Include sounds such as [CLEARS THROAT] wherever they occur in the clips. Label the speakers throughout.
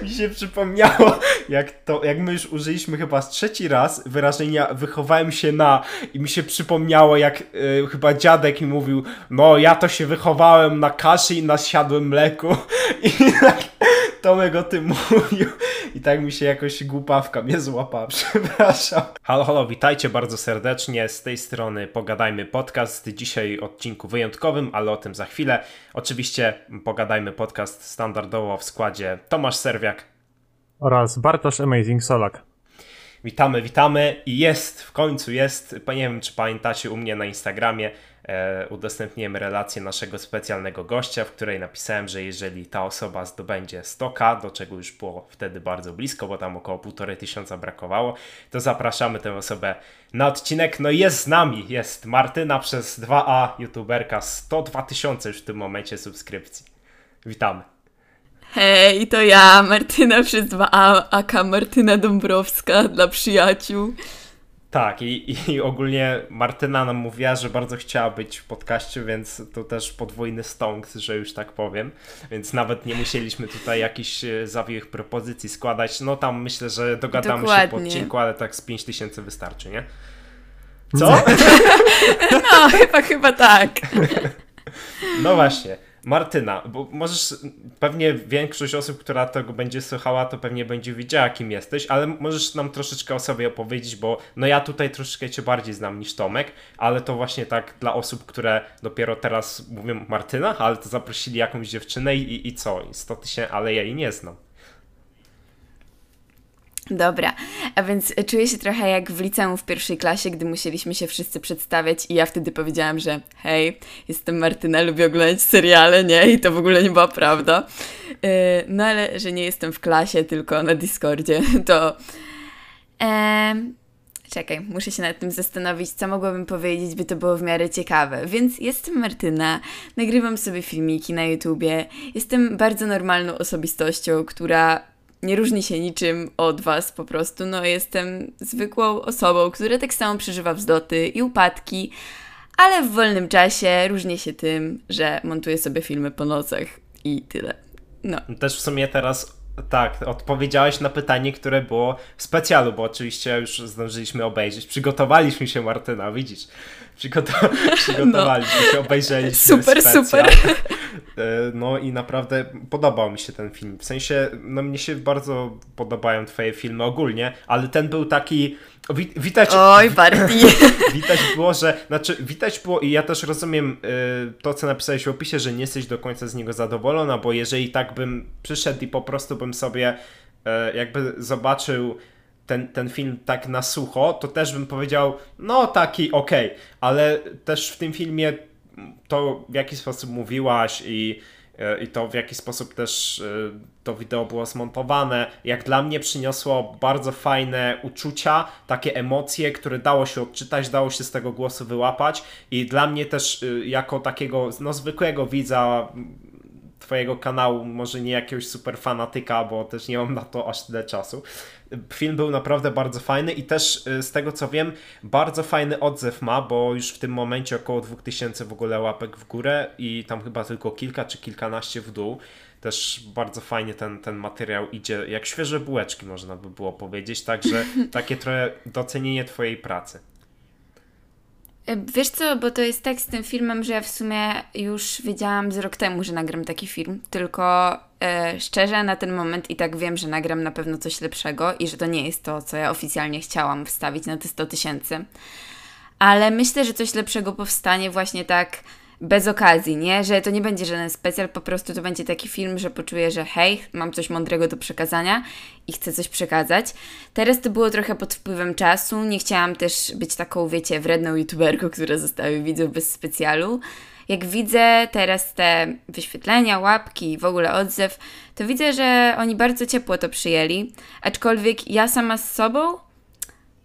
Speaker 1: [LAUGHS] mi się przypomniało, jak to, jak my już użyliśmy chyba z trzeci raz wyrażenia wychowałem się na i mi się przypomniało, jak y, chyba dziadek mi mówił, no ja to się wychowałem na kaszy i na siadłym mleku [LAUGHS] i tak Tomek o tym [LAUGHS] mówił i tak mi się jakoś głupawka mnie złapała, [LAUGHS] przepraszam. Halo, halo, witajcie bardzo serdecznie, z tej strony Pogadajmy Podcast, dzisiaj odcinku wyjątkowym, ale o tym za chwilę. Oczywiście Pogadajmy Podcast standardowo w składzie Tomasz Serwiak
Speaker 2: oraz Bartosz Amazing Solak.
Speaker 1: Witamy, witamy i jest, w końcu jest, nie wiem czy pamiętacie u mnie na Instagramie, udostępniłem relację naszego specjalnego gościa, w której napisałem, że jeżeli ta osoba zdobędzie 100k, do czego już było wtedy bardzo blisko, bo tam około półtorej tysiąca brakowało, to zapraszamy tę osobę na odcinek. No i jest z nami, jest Martyna przez 2A, youtuberka, 102 tysiące już w tym momencie subskrypcji. Witamy.
Speaker 3: Hej, to ja, Martyna przez 2A, aka Martyna Dąbrowska dla przyjaciół.
Speaker 1: Tak, i, i [LAUGHS] ogólnie Martyna nam mówiła, że bardzo chciała być w podcaście, więc to też podwójny stonks, że już tak powiem. Więc nawet nie musieliśmy tutaj jakichś e, zawiłych propozycji składać. No tam myślę, że dogadamy Dokładnie. się po odcinku, ale tak z 5000 wystarczy, nie? [LAUGHS] Co?
Speaker 3: no, chyba, chyba tak. [LAUGHS]
Speaker 1: No właśnie. Martyna, bo możesz, pewnie większość osób, która tego będzie słuchała, to pewnie będzie wiedziała, kim jesteś, ale możesz nam troszeczkę o sobie opowiedzieć, bo no ja tutaj troszeczkę cię bardziej znam niż Tomek, ale to właśnie tak dla osób, które dopiero teraz mówią Martyna, ale to zaprosili jakąś dziewczynę i, i co, 100 tysięcy, ale ja jej nie znam.
Speaker 3: Dobra, a więc czuję się trochę jak w liceum w pierwszej klasie, gdy musieliśmy się wszyscy przedstawiać i ja wtedy powiedziałam, że hej, jestem Martyna, lubię oglądać seriale, nie? I to w ogóle nie była prawda. Yy, no ale, że nie jestem w klasie, tylko na Discordzie, [LAUGHS] to... Czekaj, muszę się nad tym zastanowić, co mogłabym powiedzieć, by to było w miarę ciekawe. Więc jestem Martyna, nagrywam sobie filmiki na YouTubie, jestem bardzo normalną osobistością, która nie różni się niczym od Was po prostu. No, jestem zwykłą osobą, która tak samo przeżywa wzloty i upadki, ale w wolnym czasie różnię się tym, że montuję sobie filmy po nocach i tyle. No.
Speaker 1: Też w sumie teraz tak, odpowiedziałeś na pytanie, które było w specjalu, bo oczywiście już zdążyliśmy obejrzeć. Przygotowaliśmy się, Martyna, widzisz? Przygotow [LAUGHS] przygotowaliśmy no. się, obejrzeliśmy
Speaker 3: Super, specjal. super.
Speaker 1: E, no i naprawdę podobał mi się ten film. W sensie, no mnie się bardzo podobają twoje filmy ogólnie, ale ten był taki... Widać,
Speaker 3: Oj, Barti. [LAUGHS]
Speaker 1: Widać było, że... Znaczy, widać było i ja też rozumiem y, to, co napisałeś w opisie, że nie jesteś do końca z niego zadowolona, bo jeżeli tak bym przyszedł i po prostu bym sobie y, jakby zobaczył ten, ten film tak na sucho, to też bym powiedział, no taki okej, okay. ale też w tym filmie to w jaki sposób mówiłaś i, i to w jaki sposób też e, to wideo było zmontowane, jak dla mnie przyniosło bardzo fajne uczucia, takie emocje, które dało się odczytać, dało się z tego głosu wyłapać i dla mnie też e, jako takiego no, zwykłego widza twojego kanału, może nie jakiegoś super fanatyka, bo też nie mam na to aż tyle czasu. Film był naprawdę bardzo fajny i też y, z tego co wiem, bardzo fajny odzew ma, bo już w tym momencie około 2000 w ogóle łapek w górę i tam chyba tylko kilka czy kilkanaście w dół. Też bardzo fajnie ten, ten materiał idzie, jak świeże bułeczki można by było powiedzieć, także [LAUGHS] takie trochę docenienie twojej pracy.
Speaker 3: E, wiesz co, bo to jest tak z tym filmem, że ja w sumie już wiedziałam z rok temu, że nagram taki film, tylko e, szczerze na ten moment i tak wiem, że nagram na pewno coś lepszego i że to nie jest to, co ja oficjalnie chciałam wstawić na te 100 tysięcy. Ale myślę, że coś lepszego powstanie właśnie tak bez okazji, nie? Że to nie będzie żaden specjal, po prostu to będzie taki film, że poczuję, że hej, mam coś mądrego do przekazania i chcę coś przekazać. Teraz to było trochę pod wpływem czasu, nie chciałam też być taką, wiecie, wredną youtuberką, która zostawi widzów bez specjalu. Jak widzę teraz te wyświetlenia, łapki, w ogóle odzew, to widzę, że oni bardzo ciepło to przyjęli, aczkolwiek ja sama z sobą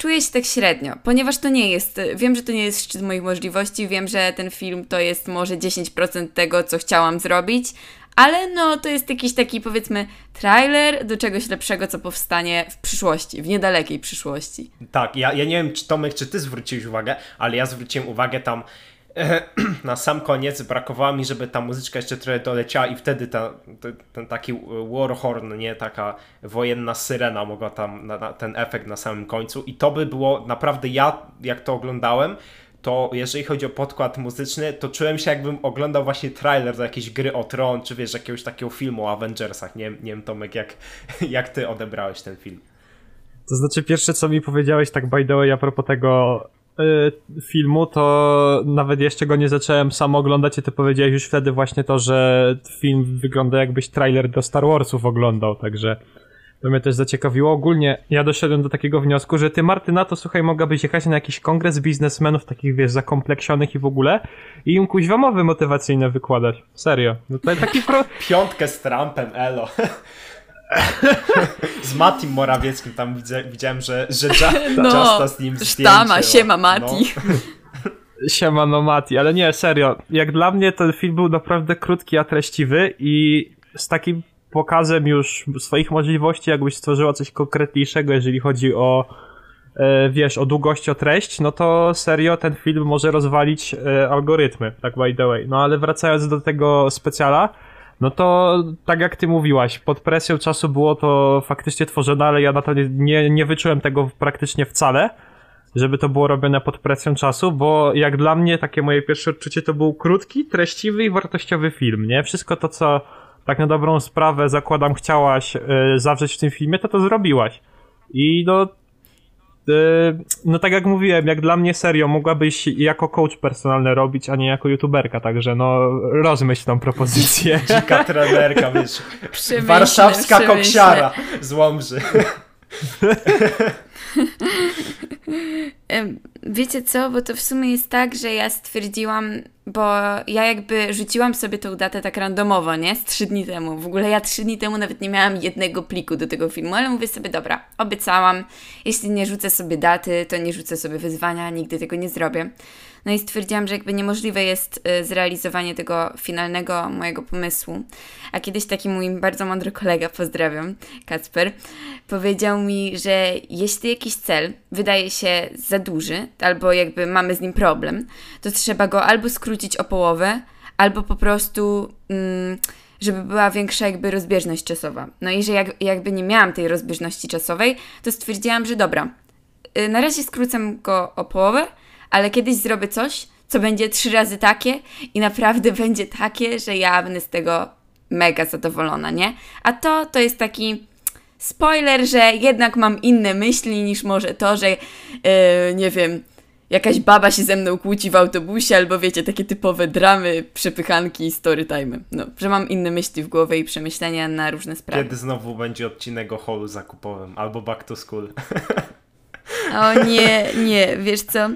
Speaker 3: czuję się tak średnio, ponieważ to nie jest, wiem, że to nie jest szczyt moich możliwości, wiem, że ten film to jest może 10% tego, co chciałam zrobić, ale no to jest jakiś taki powiedzmy trailer do czegoś lepszego, co powstanie w przyszłości, w niedalekiej przyszłości.
Speaker 1: Tak, ja, ja nie wiem, czy Tomek, czy ty zwróciłeś uwagę, ale ja zwróciłem uwagę tam [CLEARS THROAT] na sam koniec brakowało mi, żeby ta muzyczka jeszcze trochę doleciała i wtedy ta, ten, taki warhorn, nie, taka wojenna syrena mogła tam, na, na, ten efekt na samym końcu i to by było, naprawdę ja, jak to oglądałem, to jeżeli chodzi o podkład muzyczny, to czułem się jakbym oglądał właśnie trailer do jakiejś gry o Tron, czy wiesz, jakiegoś takiego filmu o Avengersach. Nie, nie wiem, Tomek, jak, [LAUGHS] jak ty odebrałeś ten film?
Speaker 2: To znaczy, pierwsze co mi powiedziałeś, tak by the way, a propos tego filmu, to nawet jeszcze go nie zacząłem sam oglądać i ty powiedziałeś już wtedy właśnie to, że film wygląda jakbyś trailer do Star Warsów oglądał, także to mnie też zaciekawiło. Ogólnie ja doszedłem do takiego wniosku, że ty Martyna to słuchaj mogłabyś jechać na jakiś kongres biznesmenów takich wiesz, zakompleksionych i w ogóle i im kuźwa mowy motywacyjne wykładać. Serio. No to [LAUGHS] taki pro...
Speaker 1: Piątkę z Trumpem, elo. [LAUGHS] z Matim Morawieckim tam widzę, widziałem, że, że ja, [LAUGHS] no, Justa z nim zdjęcie.
Speaker 3: Sztama, siema Mati. No. [LAUGHS]
Speaker 2: Siemano Mati, ale nie, serio. Jak dla mnie ten film był naprawdę krótki, a treściwy i z takim pokazem już swoich możliwości, jakbyś stworzyła coś konkretniejszego, jeżeli chodzi o e, wiesz, o długość, o treść, no to serio ten film może rozwalić e, algorytmy, tak by the way. No ale wracając do tego specjala, no to tak jak ty mówiłaś, pod presją czasu było to faktycznie tworzone, ale ja na to nie, nie, wyczułem tego praktycznie wcale, żeby to było robione pod presją czasu, bo jak dla mnie takie moje pierwsze odczucie to był krótki, treściwy i wartościowy film, nie? Wszystko to, co tak na dobrą sprawę zakładam chciałaś y, zawrzeć w tym filmie, to to zrobiłaś. I no no tak jak mówiłem, jak dla mnie serio, mogłabyś jako coach personalny robić, a nie jako youtuberka, także no rozmyśl tą propozycję. [LAUGHS]
Speaker 1: Dzika trenerka, wiesz, warszawska koksiara z Łomży. [LAUGHS]
Speaker 3: Wiecie co, bo to w sumie jest tak, że ja stwierdziłam, bo ja jakby rzuciłam sobie tą datę tak randomowo, nie? Z trzy dni temu. W ogóle ja trzy dni temu nawet nie miałam jednego pliku do tego filmu, ale mówię sobie, dobra, obiecałam, jeśli nie rzucę sobie daty, to nie rzucę sobie wyzwania, nigdy tego nie zrobię. No i stwierdziłam, że jakby niemożliwe jest y, zrealizowanie tego finalnego mojego pomysłu. A kiedyś taki mój bardzo mądry kolega, pozdrawiam, Kacper, powiedział mi, że jeśli jakiś cel wydaje się za duży, albo jakby mamy z nim problem, to trzeba go albo skrócić o połowę, albo po prostu. Mm, żeby była większa jakby rozbieżność czasowa. No i że jak, jakby nie miałam tej rozbieżności czasowej, to stwierdziłam, że dobra, y, na razie skrócę go o połowę, ale kiedyś zrobię coś, co będzie trzy razy takie i naprawdę [LAUGHS] będzie takie, że ja będę z tego mega zadowolona, nie? A to, to jest taki spoiler, że jednak mam inne myśli niż może to, że yy, nie wiem, jakaś baba się ze mną kłóci w autobusie, albo wiecie, takie typowe dramy, przepychanki, storytime. No, że mam inne myśli w głowie i przemyślenia na różne sprawy.
Speaker 1: Kiedy znowu będzie odcinek o holu zakupowym, albo back to school. [LAUGHS]
Speaker 3: O nie, nie, wiesz co?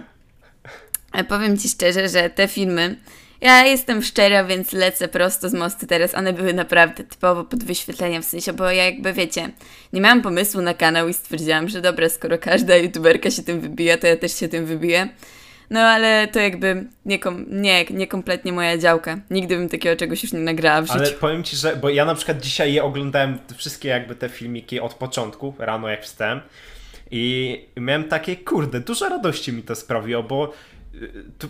Speaker 3: Powiem Ci szczerze, że te filmy, ja jestem szczera, więc lecę prosto z mostu teraz. One były naprawdę typowo pod wyświetleniem, w sensie, bo ja jakby wiecie, nie miałam pomysłu na kanał i stwierdziłam, że dobra, skoro każda youtuberka się tym wybija, to ja też się tym wybiję. No ale to jakby nie kompletnie moja działka. Nigdy bym takiego czegoś już nie nagrała w życiu.
Speaker 1: Ale powiem Ci, że, bo ja na przykład dzisiaj je oglądałem, wszystkie jakby te filmiki od początku, rano jak wstałem i miałem takie, kurde, dużo radości mi to sprawiło, bo to,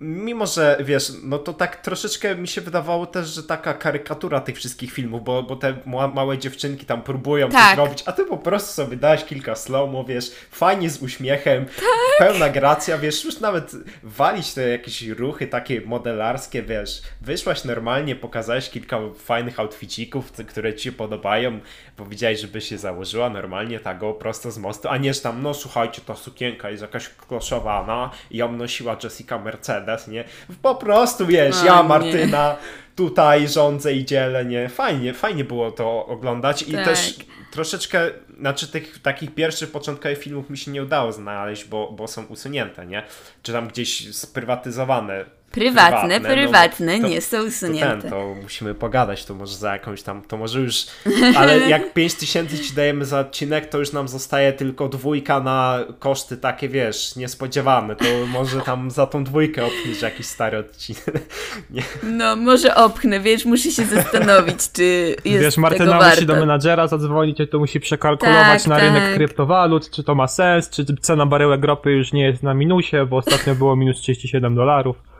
Speaker 1: mimo, że wiesz, no to tak troszeczkę mi się wydawało też, że taka karykatura tych wszystkich filmów, bo, bo te małe dziewczynki tam próbują tak. coś robić, a ty po prostu sobie dałeś kilka slow wiesz, fajnie z uśmiechem, tak. pełna gracja, wiesz, już nawet walić te jakieś ruchy takie modelarskie, wiesz, wyszłaś normalnie, pokazałeś kilka fajnych outficików, które ci się podobają, powiedziałeś, żeby się założyła normalnie tak o prosto z mostu, a nie, że tam, no słuchajcie, ta sukienka jest jakaś kloszowana i ją nosiła Jessica Mercedes, nie? Po prostu, wiesz, ja, Martyna, nie. tutaj rządzę i dzielę, nie? Fajnie, fajnie było to oglądać i tak. też troszeczkę, znaczy tych takich pierwszych początkowych filmów mi się nie udało znaleźć, bo, bo są usunięte, nie? Czy tam gdzieś sprywatyzowane
Speaker 3: Prywatne, prywatne, no, to, nie są usunięte.
Speaker 1: To, ten, to musimy pogadać, to może za jakąś tam, to może już, [LAUGHS] ale jak 5000 ci dajemy za odcinek, to już nam zostaje tylko dwójka na koszty takie, wiesz, niespodziewane, to może tam za tą dwójkę opchniesz jakiś stary odcinek. [LAUGHS]
Speaker 3: Nie. No, może opchnę, wiesz, muszę się zastanowić, czy jest Wiesz, Martyna
Speaker 2: musi do menadżera zadzwonić, to musi przekalkulować tak, na tak. rynek kryptowalut, czy to ma sens, czy cena baryłek ropy już nie jest na minusie, bo ostatnio było minus 37 dolarów.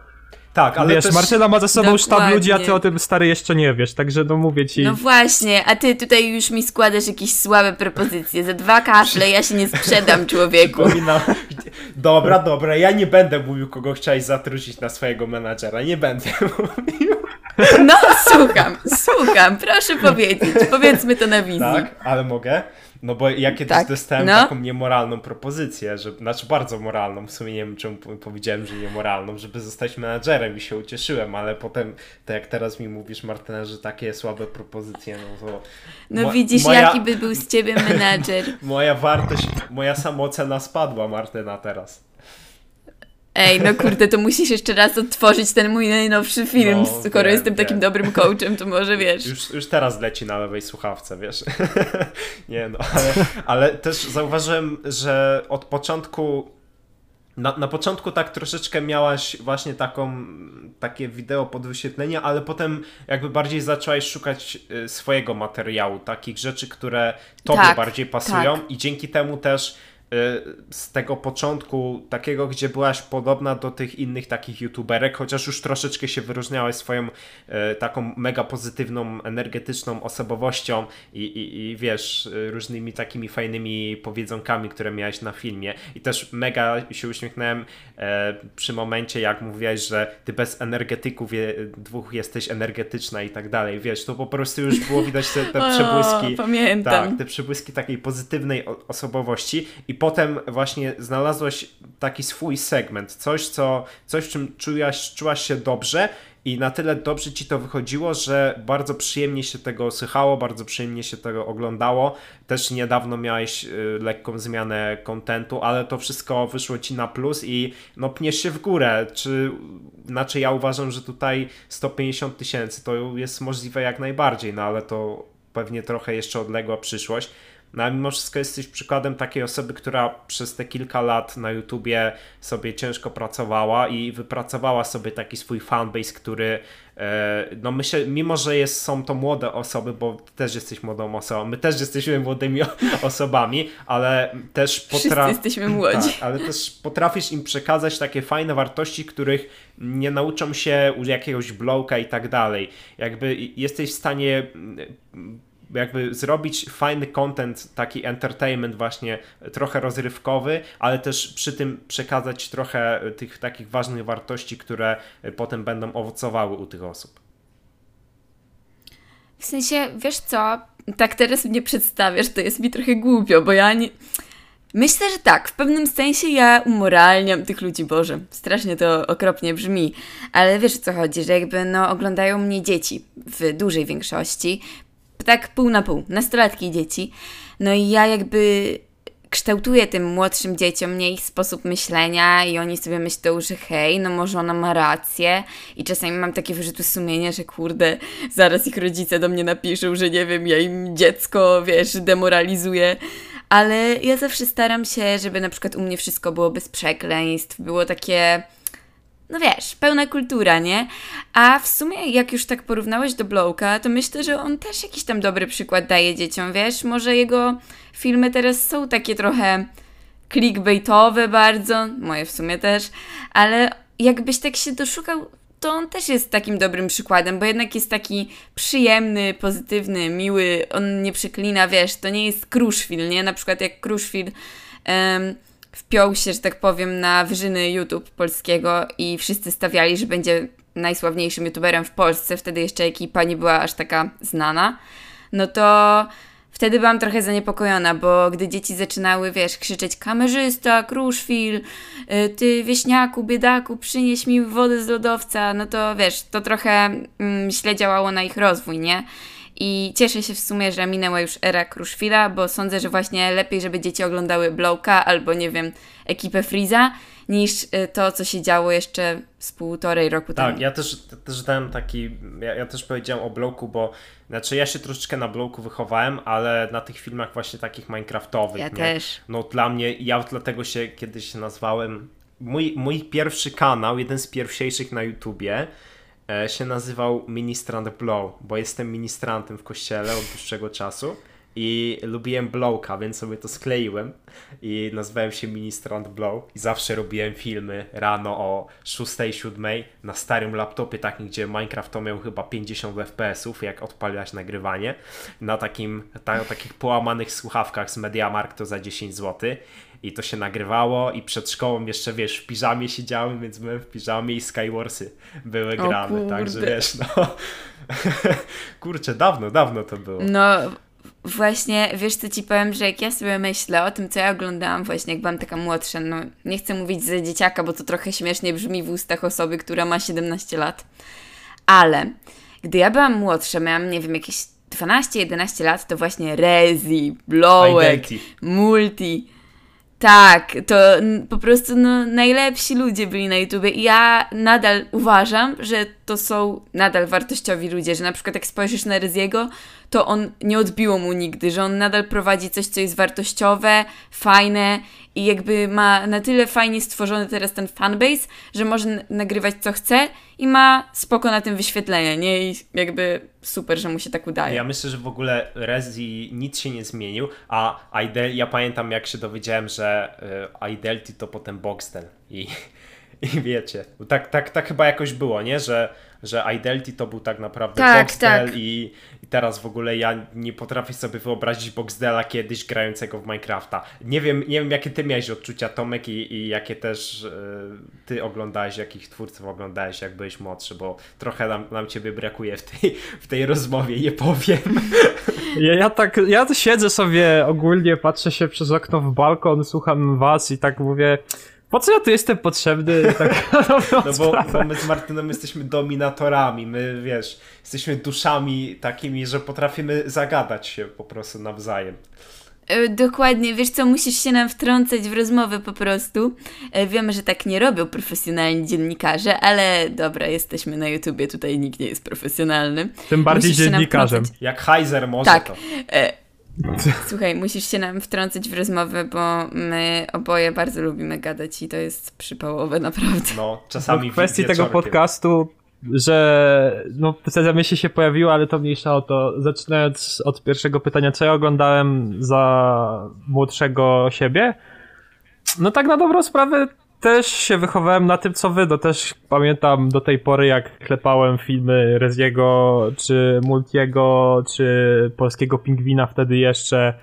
Speaker 1: Tak, ale
Speaker 2: wiesz,
Speaker 1: też...
Speaker 2: Martyna ma ze sobą sztab
Speaker 3: Dokładnie.
Speaker 2: ludzi, a ty o tym stary jeszcze nie wiesz, także no mówię ci.
Speaker 3: No właśnie, a ty tutaj już mi składasz jakieś słabe propozycje. Za dwa kafle ja się nie sprzedam, [LAUGHS] człowieku.
Speaker 1: Dobra, dobra, ja nie będę mówił, kogo chciałeś zatrudnić na swojego menadżera. Nie będę [LAUGHS] mówił.
Speaker 3: No, słucham, słucham, proszę powiedzieć. Powiedzmy to na wizji.
Speaker 1: Tak, ale mogę. No bo ja kiedyś
Speaker 3: Tak,
Speaker 1: dostałem
Speaker 3: no.
Speaker 1: taką niemoralną propozycję, że, znaczy bardzo moralną, w sumie nie wiem czemu po- powiedziałem, że niemoralną, żeby zostać menadżerem i się ucieszyłem, ale potem, tak jak teraz mi mówisz Martyna, że takie słabe propozycje, no to...
Speaker 3: No
Speaker 1: mo-
Speaker 3: widzisz,
Speaker 1: moja,
Speaker 3: jaki by był z ciebie menadżer. [LAUGHS]
Speaker 1: Moja wartość, moja samoocena spadła Martyna teraz.
Speaker 3: Ej, no kurde, to musisz jeszcze raz odtworzyć ten mój najnowszy film,
Speaker 1: No,
Speaker 3: skoro
Speaker 1: wiem,
Speaker 3: jestem takim
Speaker 1: wiem.
Speaker 3: dobrym coachem, to może wiesz.
Speaker 1: Już, już teraz leci na lewej słuchawce, wiesz. [LAUGHS] nie no, ale, ale też zauważyłem, że od początku. Na, na początku tak troszeczkę miałaś właśnie taką, takie wideo pod wyświetlenia, ale potem jakby bardziej zaczęłaś szukać y, swojego materiału, takich rzeczy, które tobie
Speaker 3: Tak,
Speaker 1: bardziej pasują
Speaker 3: tak.
Speaker 1: i dzięki temu też z tego początku takiego, gdzie byłaś podobna do tych innych takich youtuberek, chociaż już troszeczkę się wyróżniałaś swoją y, taką mega pozytywną, energetyczną osobowością i, i, i wiesz, y, różnymi takimi fajnymi powiedzonkami, które miałeś na filmie i też mega się uśmiechnąłem przy momencie, jak mówiłaś, że ty bez energetyków dwóch jesteś energetyczna i tak dalej, wiesz, to po prostu już było widać te, te [LAUGHS]
Speaker 3: O,
Speaker 1: przebłyski.
Speaker 3: pamiętam.
Speaker 1: Tak, te przebłyski takiej pozytywnej o- osobowości i potem właśnie znalazłaś taki swój segment, coś, co, coś w czym czułaś, czułaś się dobrze i na tyle dobrze ci to wychodziło, że bardzo przyjemnie się tego słuchało, bardzo przyjemnie się tego oglądało. Też niedawno miałeś y, lekką zmianę kontentu, ale to wszystko wyszło ci na plus i no pniesz się w górę. Czy znaczy ja uważam, że tutaj 150 tysięcy to jest możliwe jak najbardziej, no ale to pewnie trochę jeszcze odległa przyszłość. No a mimo wszystko jesteś przykładem takiej osoby, która przez te kilka lat na YouTubie sobie ciężko pracowała i wypracowała sobie taki swój fanbase, który e, no myślę, mimo że jest, są to młode osoby, bo ty też jesteś młodą osobą, my też jesteśmy młodymi osobami, ale też potrafisz...
Speaker 3: jesteśmy młodzi.
Speaker 1: Tak, ale też potrafisz im przekazać takie fajne wartości, których nie nauczą się u jakiegoś bloka i tak dalej. Jakby jesteś w stanie jakby zrobić fajny content, taki entertainment właśnie trochę rozrywkowy, ale też przy tym przekazać trochę tych takich ważnych wartości, które potem będą owocowały u tych osób.
Speaker 3: W sensie, wiesz co, tak teraz mnie przedstawiasz, to jest mi trochę głupio, bo ja nie... Myślę, że tak, w pewnym sensie ja umoralniam tych ludzi, Boże, strasznie to okropnie brzmi, ale wiesz o co chodzi, że jakby no oglądają mnie dzieci w dużej większości, tak pół na pół, nastolatki i dzieci, no i ja jakby kształtuję tym młodszym dzieciom nie ich sposób myślenia i oni sobie myślą, że hej, no może ona ma rację. I czasami mam takie wyrzuty sumienia, że kurde, zaraz ich rodzice do mnie napiszą, że nie wiem, ja im dziecko, wiesz, demoralizuję, ale ja zawsze staram się, żeby na przykład u mnie wszystko było bez przekleństw, było takie no wiesz, pełna kultura, nie? A w sumie, jak już tak porównałeś do Blowka, to myślę, że on też jakiś tam dobry przykład daje dzieciom, wiesz? Może jego filmy teraz są takie trochę clickbaitowe bardzo, moje w sumie też, ale jakbyś tak się doszukał, to on też jest takim dobrym przykładem, bo jednak jest taki przyjemny, pozytywny, miły, on nie przeklina, wiesz, to nie jest Kruszwil, nie? Na przykład jak Kruszwil em, wpiął się, że tak powiem, na wyżyny YouTube polskiego i wszyscy stawiali, że będzie najsławniejszym youtuberem w Polsce, wtedy jeszcze ekipa nie była aż taka znana, no to wtedy byłam trochę zaniepokojona, bo gdy dzieci zaczynały, wiesz, krzyczeć kamerzysta, kruszwil, y, ty wieśniaku, biedaku, przynieś mi wodę z lodowca, no to wiesz, to trochę mm, źle działało na ich rozwój, nie? I cieszę się w sumie, że minęła już era Kruszwila, bo sądzę, że właśnie lepiej, żeby dzieci oglądały Blowka albo, nie wiem, ekipę Freeza, niż y, to, co się działo jeszcze z półtorej roku
Speaker 1: Tak,
Speaker 3: temu.
Speaker 1: ja też, też dałem taki, ja, ja też powiedziałem o bloku, bo znaczy ja się troszeczkę na bloku wychowałem, ale na tych filmach właśnie takich minecraftowych,
Speaker 3: Ja
Speaker 1: nie?
Speaker 3: też.
Speaker 1: No dla mnie, ja dlatego się kiedyś nazwałem, mój, mój pierwszy kanał, jeden z pierwszych na YouTubie, się nazywał Ministrant Blow, bo jestem ministrantem w kościele od dłuższego czasu i lubiłem Blowka, więc sobie to skleiłem. I nazwałem się Ministrant Blow. I zawsze robiłem filmy rano o 6-7 na starym laptopie takim, gdzie Minecraft to miał chyba 50 fps-ów, jak odpalać nagrywanie, na takim, ta, takich połamanych słuchawkach z MediaMarkt to za 10 zł i to się nagrywało i przed szkołą jeszcze, wiesz, w piżamie siedziałem, więc byłem w piżamie i Skywarsy były grane, także wiesz, no. [LAUGHS] Kurczę, dawno, dawno to było.
Speaker 3: No, właśnie, wiesz co ci powiem, że jak ja sobie myślę o tym, co ja oglądałam właśnie, jak byłam taka młodsza, no nie chcę mówić za dzieciaka, bo to trochę śmiesznie brzmi w ustach osoby, która ma 17 lat, ale gdy ja byłam młodsza, miałam, nie wiem, jakieś 12-11 lat, to właśnie Rezi, Blowek. Multi. Tak, to po prostu no, najlepsi ludzie byli na YouTubie i ja nadal uważam, że to są nadal wartościowi ludzie, że na przykład jak spojrzysz na Reziego, to on nie odbiło mu nigdy, że on nadal prowadzi coś, co jest wartościowe, fajne i jakby ma na tyle fajnie stworzony teraz ten fanbase, że może nagrywać co chce i ma spoko na tym wyświetlenie, nie? I jakby super, że mu się tak udaje.
Speaker 1: Ja myślę, że w ogóle Rezi nic się nie zmienił, a Idel, ja pamiętam jak się dowiedziałem, że y, Idelty to potem Boxtel i, [LAUGHS] i wiecie, tak, tak, tak chyba jakoś było, nie? Że, że Idelty to był tak naprawdę
Speaker 3: Tak,
Speaker 1: Boxtel
Speaker 3: tak.
Speaker 1: i, i teraz w ogóle ja nie potrafię sobie wyobrazić Boxdela kiedyś grającego w Minecrafta. Nie wiem, nie wiem jakie ty miałeś odczucia Tomek i, i jakie też y, ty oglądałeś, jakich twórców oglądałeś jak byłeś młodszy, bo trochę nam, nam ciebie brakuje w tej, w tej rozmowie, nie powiem.
Speaker 2: Ja, ja tak, ja siedzę sobie ogólnie, patrzę się przez okno w balkon, słucham was i tak mówię, po co ja tu jestem potrzebny? [LAUGHS] Tak,
Speaker 1: No bo, bo my z Martynem jesteśmy dominatorami, my wiesz, jesteśmy duszami takimi, że potrafimy zagadać się po prostu nawzajem.
Speaker 3: E, Dokładnie, wiesz co, musisz się nam wtrącać w rozmowę po prostu. E, Wiemy, że tak nie robią profesjonalni dziennikarze, ale dobra, jesteśmy na YouTubie, tutaj nikt nie jest profesjonalny.
Speaker 2: Tym bardziej
Speaker 3: Musisz
Speaker 2: dziennikarzem.
Speaker 1: Jak Heiser może
Speaker 3: Tak.
Speaker 1: to.
Speaker 3: Słuchaj, musisz się nam wtrącać w rozmowę, bo my oboje bardzo lubimy gadać i to jest przypałowe, naprawdę.
Speaker 1: No, czasami
Speaker 2: w kwestii tego podcastu, że no te myśli się pojawiło, ale to mniejsza o to. Zaczynając od pierwszego pytania, co ja oglądałem za młodszego siebie, no tak na dobrą sprawę też się wychowałem na tym, co wy, no też pamiętam do tej pory, jak klepałem filmy Reziego, czy Multiego, czy Polskiego Pingwina wtedy jeszcze,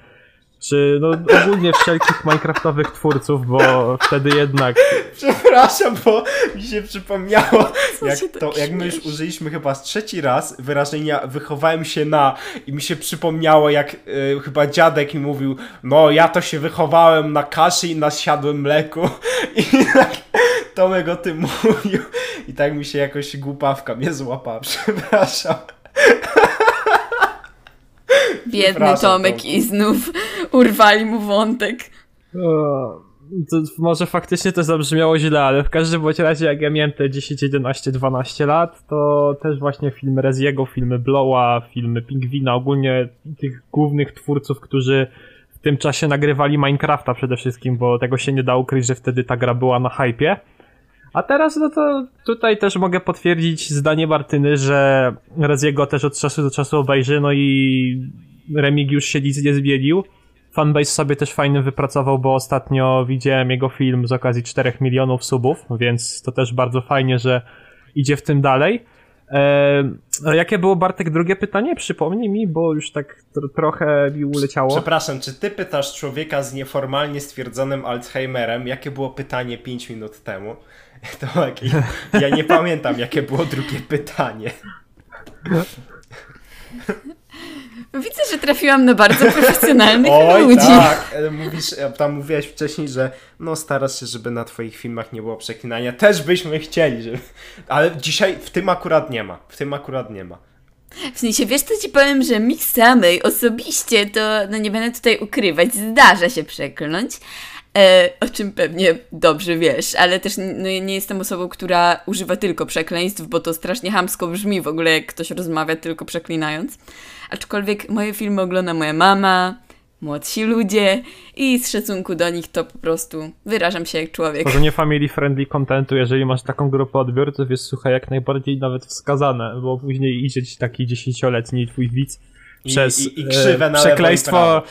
Speaker 2: czy no ogólnie wszelkich minecraftowych twórców, bo wtedy jednak
Speaker 1: Przepraszam, bo mi się przypomniało, jak,
Speaker 3: tak
Speaker 1: to, jak my już użyliśmy chyba z trzeci raz wyrażenia wychowałem się na i mi się przypomniało, jak y, chyba dziadek mi mówił, no ja to się wychowałem na kaszy i na siadłym mleku [LAUGHS] i tak Tomek o tym [LAUGHS] mówił. I tak mi się jakoś głupawka mnie złapała, [LAUGHS] przepraszam.
Speaker 3: Biedny Tomek
Speaker 1: Tomku.
Speaker 3: i znów urwali mu wątek.
Speaker 2: O, To może faktycznie to zabrzmiało źle, ale w każdym bądź razie jak ja miałem te 10, 11, 12 lat, to też właśnie filmy Reziego, filmy Blowa, filmy Pingwina, ogólnie tych głównych twórców, którzy w tym czasie nagrywali Minecrafta przede wszystkim, bo tego się nie da ukryć, że wtedy ta gra była na hypie. A teraz no to tutaj też mogę potwierdzić zdanie Martyny, że Reziego też od czasu do czasu obejrzy, no i Remigiusz się nic nie zmienił. Fanbase sobie też fajny wypracował, bo ostatnio widziałem jego film z okazji 4 milionów subów, więc to też bardzo fajnie, że idzie w tym dalej. Eee, a jakie było Bartek drugie pytanie? Przypomnij mi, bo już tak tro- trochę mi uleciało.
Speaker 1: Przepraszam, czy ty pytasz człowieka z nieformalnie stwierdzonym Alzheimerem, jakie było pytanie 5 minut temu? [LAUGHS] To jak, ja nie pamiętam, jakie było drugie pytanie. [LAUGHS]
Speaker 3: Widzę, że trafiłam na bardzo profesjonalnych
Speaker 1: Oj,
Speaker 3: ludzi.
Speaker 1: tak. Mówisz, e, tam mówiłeś wcześniej, że no starasz się, żeby na twoich filmach nie było przeklinania. Też byśmy chcieli, żeby... ale dzisiaj w tym akurat nie ma. W tym akurat nie ma.
Speaker 3: W sensie, wiesz co ci powiem, że mi samej osobiście to, no nie będę tutaj ukrywać, zdarza się przekląć, e, o czym pewnie dobrze wiesz, ale też no, nie jestem osobą, która używa tylko przekleństw, bo to strasznie hamsko brzmi w ogóle, jak ktoś rozmawia tylko przeklinając. Aczkolwiek moje filmy ogląda moja mama, młodsi ludzie i z szacunku do nich to po prostu wyrażam się jak człowiek.
Speaker 2: Tworzenie family friendly contentu, jeżeli masz taką grupę odbiorców, jest słuchaj jak najbardziej nawet wskazane, bo później idzie ci taki dziesięcioletni twój widz przez
Speaker 1: i, i krzywe na
Speaker 2: przekleństwo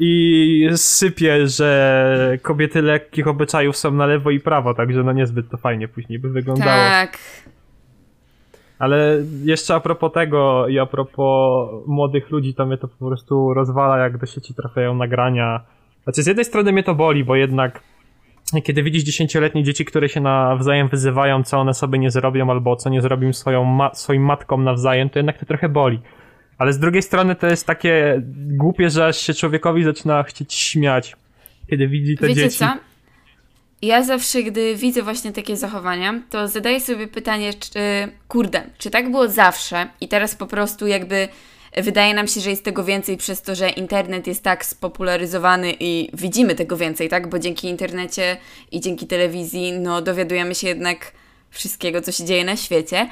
Speaker 2: i, i sypie, że kobiety lekkich obyczajów są na lewo i prawo, także no niezbyt to fajnie później by wyglądało.
Speaker 3: Tak.
Speaker 2: Ale jeszcze a propos tego i a propos młodych ludzi, to mnie to po prostu rozwala, jak do sieci trafiają nagrania. Znaczy, z jednej strony mnie to boli, bo jednak kiedy widzisz dziesięcioletnie dzieci, które się nawzajem wyzywają, co one sobie nie zrobią, albo co nie zrobią swoją ma swoim matkom nawzajem, to jednak to trochę boli. Ale z drugiej strony to jest takie głupie, że aż się człowiekowi zaczyna chcieć śmiać, kiedy widzi te
Speaker 3: Wiecie
Speaker 2: dzieci.
Speaker 3: co? Ja zawsze, gdy widzę właśnie takie zachowania, to zadaję sobie pytanie, czy, kurde, czy tak było zawsze i teraz po prostu jakby wydaje nam się, że jest tego więcej przez to, że internet jest tak spopularyzowany i widzimy tego więcej, tak? Bo dzięki internecie i dzięki telewizji, no dowiadujemy się jednak wszystkiego, co się dzieje na świecie.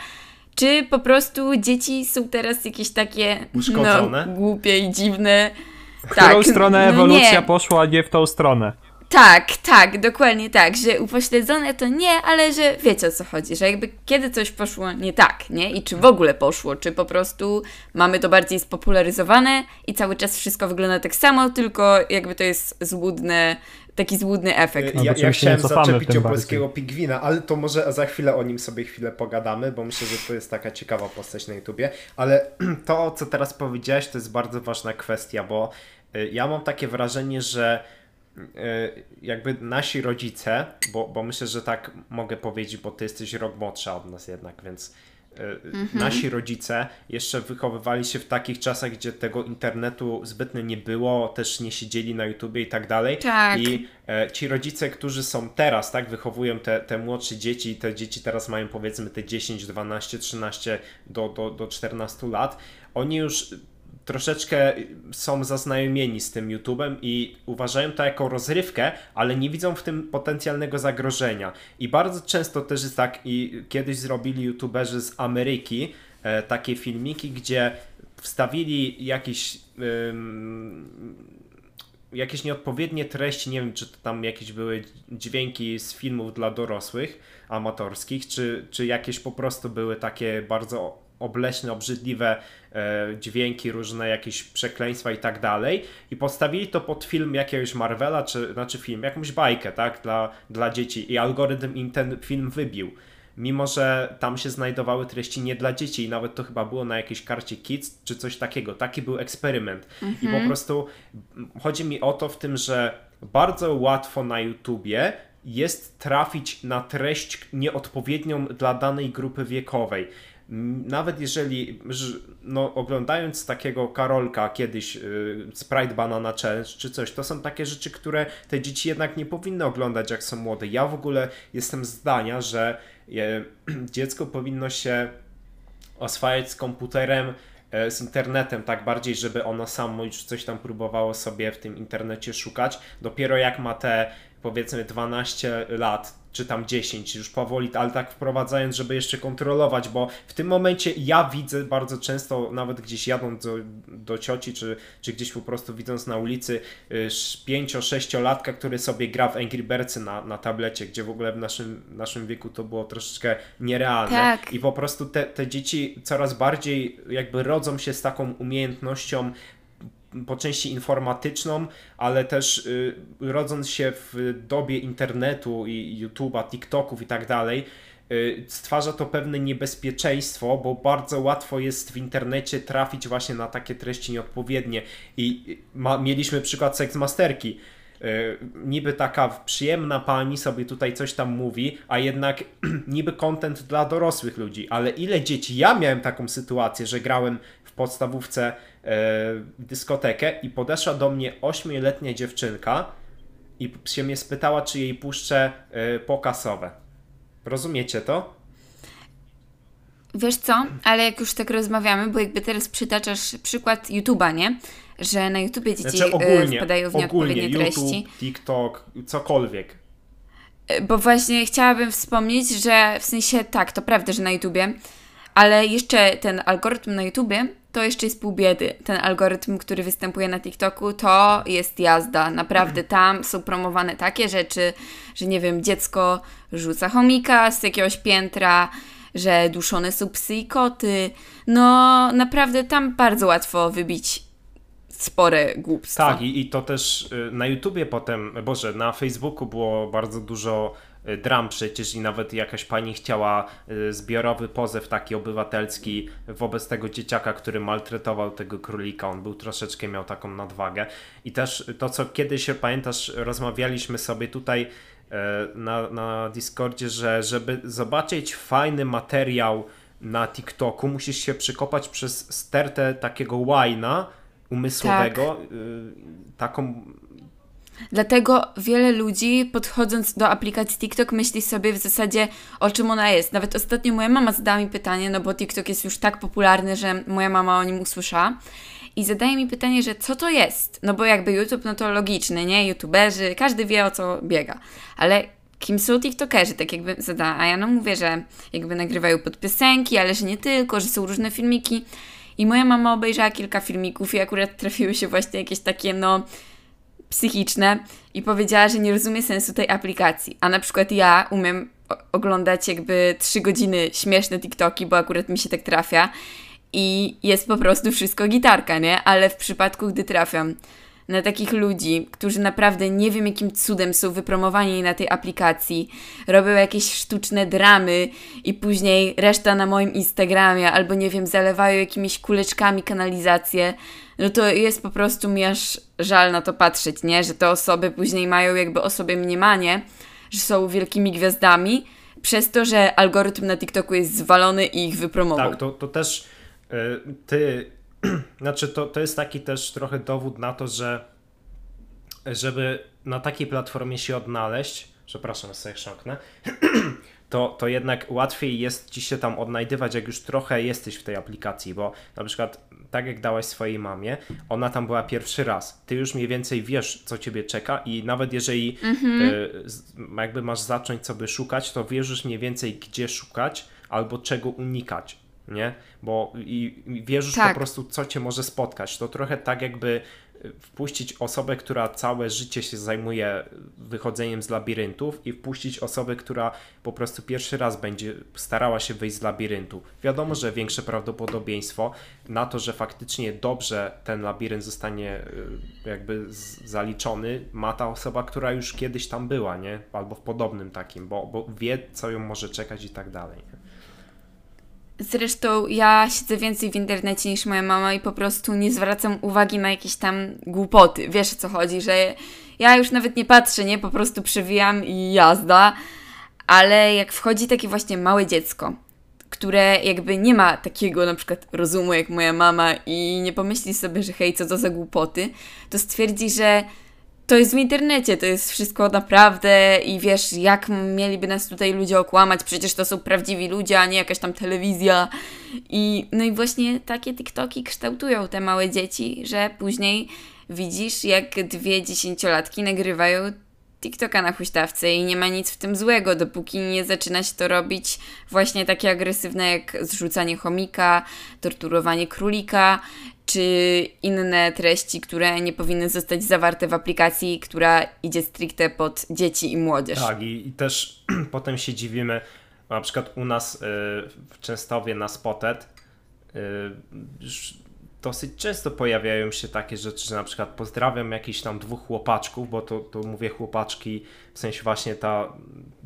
Speaker 3: Czy po prostu dzieci są teraz jakieś takie
Speaker 1: Uszkodzone?
Speaker 3: no, głupie i dziwne?
Speaker 2: W którą stronę
Speaker 3: no
Speaker 2: ewolucja
Speaker 3: nie.
Speaker 2: poszła, nie w tą stronę.
Speaker 3: Tak, tak, dokładnie tak, że upośledzone to nie, ale że wiecie o co chodzi, że jakby kiedy coś poszło nie tak, nie? I czy w ogóle poszło, czy po prostu mamy to bardziej spopularyzowane i cały czas wszystko wygląda tak samo, tylko jakby to jest złudne, taki złudny efekt.
Speaker 2: No,
Speaker 1: Ja, ja chciałem zaczepić o
Speaker 2: bardziej.
Speaker 1: polskiego pigwina, ale to może za chwilę o nim sobie chwilę pogadamy, bo myślę, że to jest taka ciekawa postać na YouTubie. Ale [CLEARS THROAT] to, co teraz powiedziałeś, to jest bardzo ważna kwestia, bo y, ja mam takie wrażenie, że y, jakby nasi rodzice, bo, bo myślę, że tak mogę powiedzieć, bo ty jesteś rok młodsza od nas jednak, więc y, nasi rodzice jeszcze wychowywali się w takich czasach, gdzie tego internetu zbytnio nie było, też nie siedzieli na YouTubie i tak dalej.
Speaker 3: Tak.
Speaker 1: I e, ci rodzice, którzy są teraz, tak, wychowują te, te młodsze dzieci, te dzieci teraz mają powiedzmy te 10, 12, 13 do, do, do 14 lat, oni już troszeczkę są zaznajomieni z tym YouTubem i uważają to jako rozrywkę, ale nie widzą w tym potencjalnego zagrożenia. I bardzo często też jest tak, i kiedyś zrobili YouTuberzy z Ameryki e, takie filmiki, gdzie wstawili jakiś jakieś nieodpowiednie treści, nie wiem, czy to tam jakieś były dźwięki z filmów dla dorosłych, amatorskich, czy, czy jakieś po prostu były takie bardzo obleśne, obrzydliwe dźwięki, różne jakieś przekleństwa i tak dalej i postawili to pod film jakiegoś Marvela, czy znaczy film, jakąś bajkę, tak, dla, dla dzieci i algorytm im ten film wybił. Mimo, że tam się znajdowały treści nie dla dzieci i nawet to chyba było na jakiejś karcie Kids czy coś takiego. Taki był eksperyment. I po prostu chodzi mi o to w tym, że bardzo łatwo na YouTubie jest trafić na treść nieodpowiednią dla danej grupy wiekowej. Nawet jeżeli, no, oglądając takiego Karolka kiedyś, y, Sprite Banana Challenge czy coś, to są takie rzeczy, które te dzieci jednak nie powinny oglądać jak są młode. Ja w ogóle jestem zdania, że [CLEARS THROAT] dziecko powinno się oswajać z komputerem, e, z internetem, tak bardziej, żeby ono samo już coś tam próbowało sobie w tym internecie szukać. Dopiero jak ma te powiedzmy 12 lat, czy tam 10, już powoli, ale tak wprowadzając, żeby jeszcze kontrolować, bo w tym momencie ja widzę bardzo często, nawet gdzieś jadąc do, do cioci, czy, czy gdzieś po prostu widząc na ulicy 5-6-latka, który sobie gra w Angry Birdsy na, na tablecie, gdzie w ogóle w naszym, naszym wieku to było troszeczkę nierealne.
Speaker 3: Tak.
Speaker 1: I po prostu te, te dzieci coraz bardziej jakby rodzą się z taką umiejętnością po części informatyczną, ale też y, rodząc się w dobie internetu i YouTube'a, TikToków i tak dalej, y, stwarza to pewne niebezpieczeństwo, bo bardzo łatwo jest w internecie trafić właśnie na takie treści nieodpowiednie. I ma, mieliśmy przykład Sexmasterki. Y, niby taka przyjemna pani sobie tutaj coś tam mówi, a jednak [CLEARS THROAT] niby content dla dorosłych ludzi, ale ile dzieci, ja miałem taką sytuację, że grałem w podstawówce dyskotekę i podeszła do mnie ośmioletnia dziewczynka i się mnie spytała, czy jej puszczę e, pokasowe. Rozumiecie to?
Speaker 3: Wiesz co, ale jak już tak rozmawiamy, bo jakby teraz przytaczasz przykład YouTube'a, nie? Że na YouTubie dzieci
Speaker 1: Znaczy
Speaker 3: e,
Speaker 1: ogólnie,
Speaker 3: wpadają w
Speaker 1: ogólnie
Speaker 3: nieodpowiednie treści.
Speaker 1: YouTube, TikTok, cokolwiek.
Speaker 3: E, Bo właśnie chciałabym wspomnieć, że w sensie tak, to prawda, że na YouTubie, ale jeszcze ten algorytm na YouTubie to jeszcze jest pół biedy. Ten algorytm, który występuje na TikToku, to jest jazda. Naprawdę tam są promowane takie rzeczy, że nie wiem, dziecko rzuca chomika z jakiegoś piętra, że duszone są psy i koty. No naprawdę tam bardzo łatwo wybić spore głupstwo.
Speaker 1: Tak, i, i to też y, na YouTubie potem, Boże, na Facebooku było bardzo dużo dram przecież i nawet jakaś pani chciała y, zbiorowy pozew taki obywatelski wobec tego dzieciaka, który maltretował tego królika. On był troszeczkę, miał taką nadwagę. I też to, co kiedyś, pamiętasz, rozmawialiśmy sobie tutaj na, na Discordzie, że żeby zobaczyć fajny materiał na TikToku, musisz się przykopać przez stertę takiego łajna, umysłowego, tak. y, taką.
Speaker 3: Dlatego wiele ludzi podchodząc do aplikacji TikTok myśli sobie w zasadzie o czym ona jest. Nawet ostatnio moja mama zadała mi pytanie, no bo TikTok jest już tak popularny, że moja mama o nim usłyszała. I zadaje mi pytanie, że co to jest? No bo jakby YouTube, no to logiczne, nie? YouTuberzy, każdy wie o co biega. Ale kim są TikTokerzy, tak jakby zadała. A ja no mówię, że jakby nagrywają pod piosenki, ale że nie tylko, że są różne filmiki. I moja mama obejrzała kilka filmików i akurat trafiły się właśnie jakieś takie, no, psychiczne i powiedziała, że nie rozumie sensu tej aplikacji. A na przykład ja umiem oglądać jakby trzy godziny śmieszne TikToki, bo akurat mi się tak trafia i jest po prostu wszystko gitarka, nie? Ale w przypadku, gdy trafiam na takich ludzi, którzy naprawdę nie wiem jakim cudem są wypromowani na tej aplikacji, robią jakieś sztuczne dramy i później reszta na moim Instagramie albo nie wiem, zalewają jakimiś kuleczkami kanalizację, no to jest po prostu mi aż żal na to patrzeć, nie? Że te osoby później mają jakby o sobie mniemanie, że są wielkimi gwiazdami, przez to, że algorytm na TikToku jest zwalony i ich wypromował.
Speaker 1: Tak, to, to też yy, ty [CLEARS THROAT] znaczy to, to jest taki też trochę dowód na to, że żeby na takiej platformie się odnaleźć, przepraszam, sobie chrząknę, [CLEARS THROAT] to, to jednak łatwiej jest ci się tam odnajdywać, jak już trochę jesteś w tej aplikacji, bo na przykład tak jak dałaś swojej mamie, ona tam była pierwszy raz. Ty już mniej więcej wiesz, co ciebie czeka i nawet jeżeli mhm. y, jakby masz zacząć sobie szukać, to wiesz już mniej więcej, gdzie szukać albo czego unikać nie? Bo i, i wierzysz tak. po prostu, co cię może spotkać. To trochę tak jakby y, wpuścić osobę, która całe życie się zajmuje wychodzeniem z labiryntów i wpuścić osobę, która po prostu pierwszy raz będzie starała się wyjść z labiryntu. Wiadomo, że większe prawdopodobieństwo na to, że faktycznie dobrze ten labirynt zostanie y, jakby zaliczony, ma ta osoba, która już kiedyś tam była, nie? Albo w podobnym takim, bo, bo wie, co ją może czekać i tak dalej. Nie?
Speaker 3: Zresztą ja siedzę więcej w internecie niż moja mama i po prostu nie zwracam uwagi na jakieś tam głupoty. Wiesz o co chodzi, że ja już nawet nie patrzę, nie? Po prostu przewijam i jazda. Ale jak wchodzi takie właśnie małe dziecko, które jakby nie ma takiego na przykład rozumu jak moja mama i nie pomyśli sobie, że hej, co to za głupoty, to stwierdzi, że to jest w internecie, to jest wszystko naprawdę i wiesz, jak mieliby nas tutaj ludzie okłamać, przecież to są prawdziwi ludzie, a nie jakaś tam telewizja. I no i właśnie takie TikToki kształtują te małe dzieci, że później widzisz, jak dwie dziesięciolatki nagrywają TikToka na huśtawce i nie ma nic w tym złego, dopóki nie zaczyna się to robić właśnie takie agresywne jak zrzucanie chomika, torturowanie królika czy inne treści, które nie powinny zostać zawarte w aplikacji, która idzie stricte pod dzieci i młodzież.
Speaker 1: Tak, i, i też [CLEARS THROAT] potem się dziwimy, na przykład u nas y, w Częstowie na Spotted y, dosyć często pojawiają się takie rzeczy, że na przykład pozdrawiam jakichś tam dwóch chłopaczków, bo to, to mówię chłopaczki, w sensie właśnie ta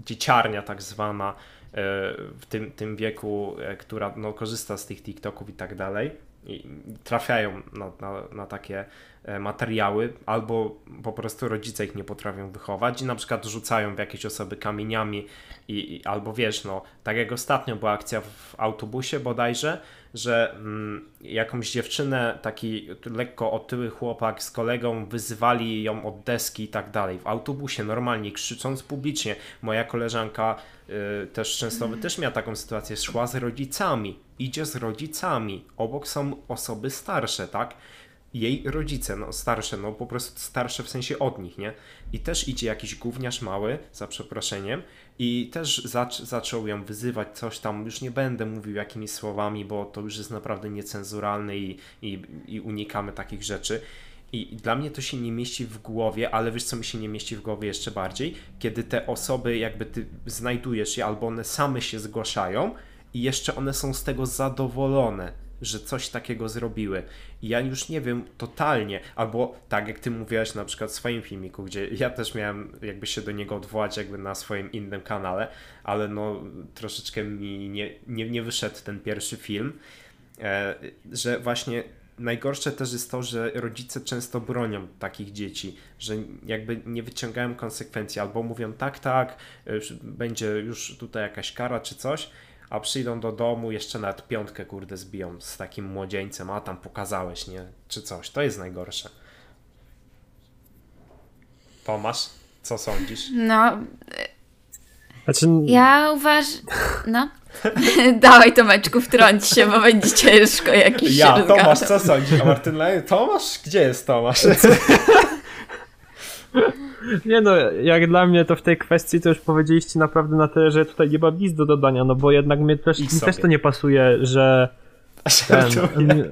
Speaker 1: dzieciarnia tak zwana y, w tym, tym wieku, która no, korzysta z tych TikToków i tak dalej trafiają na, na, na, takie e, materiały, albo po prostu rodzice ich nie potrafią wychować i na przykład rzucają w jakieś osoby kamieniami i, i albo wiesz, no tak jak ostatnio była akcja w autobusie bodajże, że mm, jakąś dziewczynę, taki lekko otyły chłopak z kolegą wyzywali ją od deski i tak dalej. W autobusie normalnie krzycząc publicznie. Moja koleżanka y, też często mm. też miała taką sytuację, szła z rodzicami, idzie z rodzicami. Obok są osoby starsze, tak? jej rodzice, no starsze, no po prostu starsze w sensie od nich, nie? I też idzie jakiś gówniarz mały, za przeproszeniem, i też zac zaczął ją wyzywać, coś tam, już nie będę mówił jakimi słowami, bo to już jest naprawdę niecenzuralne i, i, i unikamy takich rzeczy. I dla mnie to się nie mieści w głowie, ale wiesz co mi się nie mieści w głowie jeszcze bardziej? Kiedy te osoby jakby ty znajdujesz je albo one same się zgłaszają i jeszcze one są z tego zadowolone, że coś takiego zrobiły. I ja już nie wiem totalnie, albo tak jak ty mówiłaś na przykład w swoim filmiku, gdzie ja też miałem jakby się do niego odwołać jakby na swoim innym kanale, ale no troszeczkę mi nie, nie, nie wyszedł ten pierwszy film, e, że właśnie najgorsze też jest to, że rodzice często bronią takich dzieci, że jakby nie wyciągają konsekwencji, albo mówią tak, tak, będzie już tutaj jakaś kara czy coś, a przyjdą do domu, jeszcze nawet piątkę, kurde, zbiją z takim młodzieńcem, a tam pokazałeś, nie? Czy coś. To jest najgorsze. Tomasz, co sądzisz?
Speaker 3: No.
Speaker 2: Znaczy,
Speaker 3: ja uważam. No. [LAUGHS] Dawaj Tomeczku, wtrąć się, bo będzie ciężko jakiś
Speaker 1: Ja, Tomasz, co sądzisz? A Martyn Tomasz? Gdzie jest Tomasz? [LAUGHS]
Speaker 2: Nie no, jak dla mnie to w tej kwestii to już powiedzieliście naprawdę na tyle, że tutaj nie ma nic do dodania, no bo jednak mnie też, mi też to nie pasuje, że [LAUGHS] ten,
Speaker 1: nie.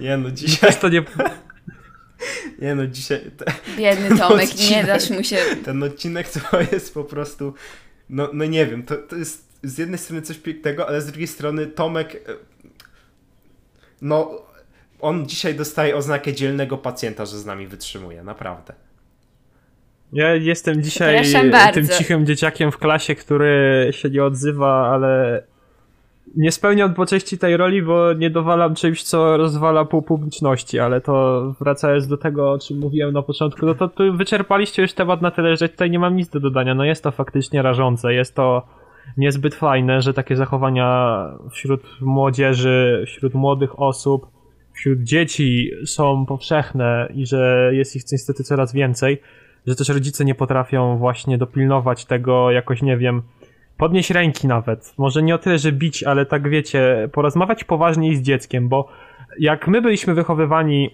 Speaker 1: nie no, dzisiaj...
Speaker 2: to nie... [LAUGHS]
Speaker 1: Nie no, dzisiaj... Te,
Speaker 3: Biedny [LAUGHS] Tomek, odcinek, nie dasz mu się...
Speaker 1: Ten odcinek to jest po prostu... No, no nie wiem, to, to jest z jednej strony coś pięknego, ale z drugiej strony Tomek... E, no, on dzisiaj dostaje oznakę dzielnego pacjenta, że z nami wytrzymuje, naprawdę.
Speaker 2: Ja jestem dzisiaj tym cichym dzieciakiem w klasie, który się nie odzywa, ale nie spełniam po części tej roli, bo nie dowalam czymś, co rozwala pół publiczności, ale to wracając do tego, o czym mówiłem na początku, no to tu wyczerpaliście już temat na tyle, że tutaj nie mam nic do dodania. No jest to faktycznie rażące, jest to niezbyt fajne, że takie zachowania wśród młodzieży, wśród młodych osób, wśród dzieci są powszechne i że jest ich niestety coraz więcej że też rodzice nie potrafią właśnie dopilnować tego jakoś, nie wiem, podnieść ręki nawet. Może nie o tyle, że bić, ale tak wiecie, porozmawiać poważniej z dzieckiem, bo jak my byliśmy wychowywani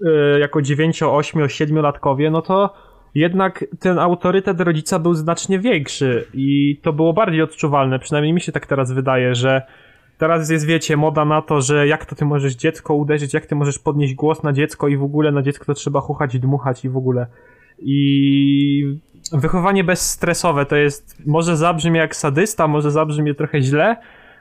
Speaker 2: yy, jako 9, 8, 7 latkowie, no to jednak ten autorytet rodzica był znacznie większy i to było bardziej odczuwalne, przynajmniej mi się tak teraz wydaje, że teraz jest, wiecie, moda na to, że jak to ty możesz dziecko uderzyć, jak ty możesz podnieść głos na dziecko i w ogóle na dziecko to trzeba chuchać i dmuchać i w ogóle. I wychowanie bezstresowe to jest, może zabrzmi jak sadysta, może zabrzmi trochę źle,